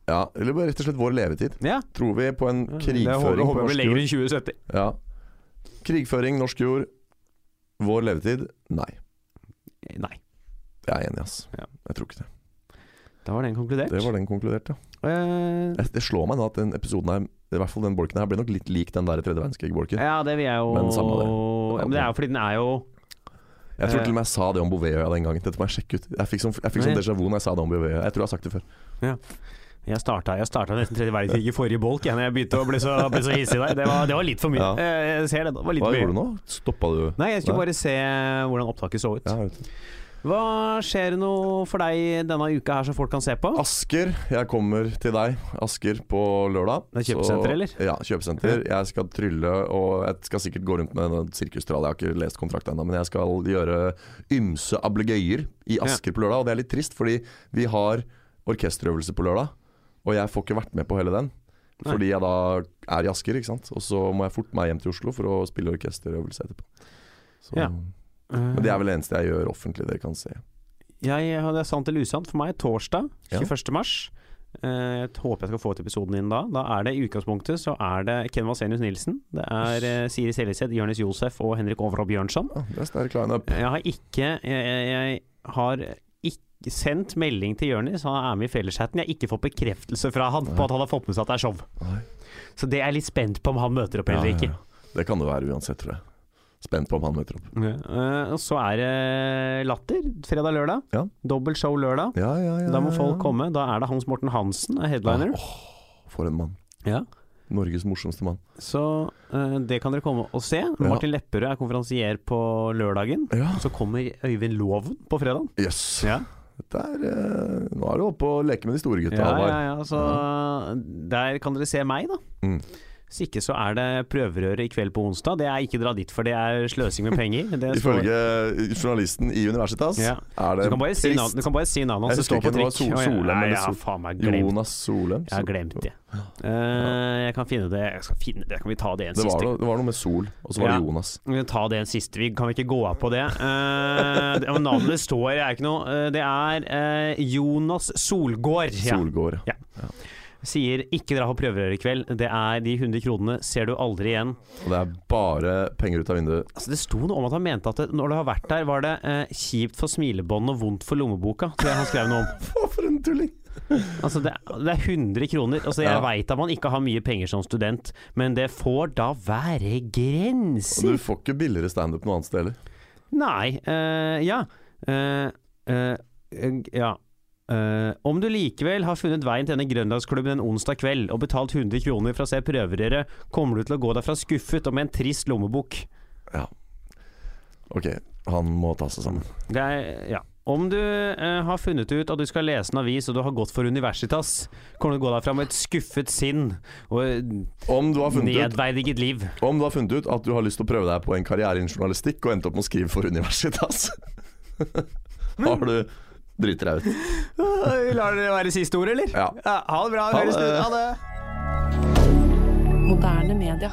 Ja, eller bare rett og slett vår levetid. Ja. Tror vi på en krigføring på håper jeg norsk jord? enn 2070. Ja. Krigføring, norsk jord. Vår levetid? Nei. Nei. Jeg er enig, ass. Ja. Jeg tror ikke det. Da var den konkludert. Det var den konkludert, ja. Jeg- Det slår meg da at den episoden her, i hvert fall den bolken her, ble nok litt lik den der tredje verdenskrig-bolken. ja, det vil jeg jo Men samme det. Ja, men det er jo fordi den er jo Jeg tror Eh. til og med jeg sa det om Bouvetøya den gangen. Dette må jeg sjekke ut. Jeg fikk sånn, jeg fikk sånn déjà vu når jeg sa det om Bouvetøya. Jeg tror jeg har sagt det før. Jeg starta, jeg starta nesten tredje verdenskrig i forrige bolk jeg, når jeg begynte å bli så, bli så hissig der. Det var, det var litt for mye. Ja. Eh, Jeg ser det. Det var litt Hva mye. gjorde du nå? Stoppa du? Nei, jeg skulle Nei. bare se hvordan opptaket så ut. Ja. Hva skjer noe for deg denne uka her som folk kan se på? Asker, jeg kommer til deg. Asker på lørdag. Det er kjøpesenter, Så- eller? Ja, kjøpesenter. Jeg skal trylle, og jeg skal sikkert gå rundt med en sirkustrall. Jeg har ikke lest kontrakt ennå, men jeg skal gjøre ymse ablegøyer i Asker på lørdag. Og det er litt trist, fordi vi har orkesterøvelse på lørdag, og jeg får ikke vært med på hele den. Nei. Fordi jeg da er i Asker, ikke sant. Og så må jeg forte meg hjem til Oslo for å spille orkesterøvelse etterpå. Så, Ja. Men det er vel det eneste jeg gjør offentlig dere kan se. Jeg hadde sant eller usant for meg torsdag Ja. 21. mars. Eh, Jeg håper jeg skal få ut episoden inn da. Da er det i utgangspunktet så er det Ken Vasenius Nilsen. Det er eh, Siri Seljeseth, Jonis Josef og Henrik Overhaug Bjørnson. Ja, det er sterk lineup. Jeg har ikke Jeg, jeg, har ikke sendt melding til Jonis, han er med i felleschatten. Jeg har ikke fått bekreftelse fra han på at han har fått med seg at det er show. Nei. Så det er jeg litt spent på om han møter opp Ja, eller ja, ikke. ja. Det kan det være uansett, tror jeg. Spent på om han møter opp. Ja, og så er det Latter fredag-lørdag. Ja. Dobbelt show lørdag. Ja, ja, ja, Da må folk komme. Da er det Hans Morten Hansen, er headliner. Åh, for en mann. Ja. Norges morsomste mann. Så uh, det kan dere komme og se. Martin Lepperød er konferansier på lørdagen. Ja. Så kommer Øyvind Loven på fredag. Jøss. Ja. Dette er eh, Nå er du oppe og leker med de store gutta, Ja, ja, ja, så der kan dere se meg, da. Mm. Hvis ikke så er det prøverøre i kveld på onsdag. Det er ikke dra dit, for det er sløsing med penger. Det Ifølge journalisten i Universitas Ja. er det du kan bare si, du kan bare si navnet hans. Det står på trykk. Sol- ja, Solem nei, Sol- faen meg glemt Jonas Solem. Jeg har glemt det. Uh, jeg kan finne det. Jeg skal finne det. Kan vi ta det en Det siste Var det var noe med Sol, og så var det Jonas. Vi kan ta det en siste. Vi kan vi ikke gå av på det. Uh, det- navnet står er ikke noe eh, Det er uh, Jonas Solgård. Ja. Solgård. Ja. Sier 'ikke dra på prøverør i kveld'. Det er de 100 kronene ser du aldri igjen. Og det er bare penger ut av vinduet. Altså Det sto noe om at han mente at det, når du har vært der, var det eh, kjipt for smilebånd og vondt for lommeboka. Tror jeg han skrev noe om. Hva for en tulling! Altså det, det er 100 kroner. Altså Jeg Ja. veit at man ikke har mye penger som student, men det får da være Og grenser. du får ikke billigere standup noe annet sted heller. Nei, Uh, ja. Uh, eh, ja. Eh, om du likevel har funnet veien til denne grønlandsklubben en onsdag kveld og betalt 100 kroner for å se prøverøret, kommer du til å gå derfra skuffet og med en trist lommebok. Ja. Ok, han må ta seg sammen. Det er, ja. Om du uh, har funnet ut at du skal lese en avis og du har gått for Universitas, kommer du til å gå derfra med et skuffet sinn og eh, Om du ut nedverdiget liv. Om du har funnet ut at du har lyst til å prøve deg på en karriere innen journalistikk og endte opp med å skrive for Universitas, har du driter deg ut. Vi lar det være siste ord, eller? Ja. ha det bra. Ha det. Ha det. Moderne media.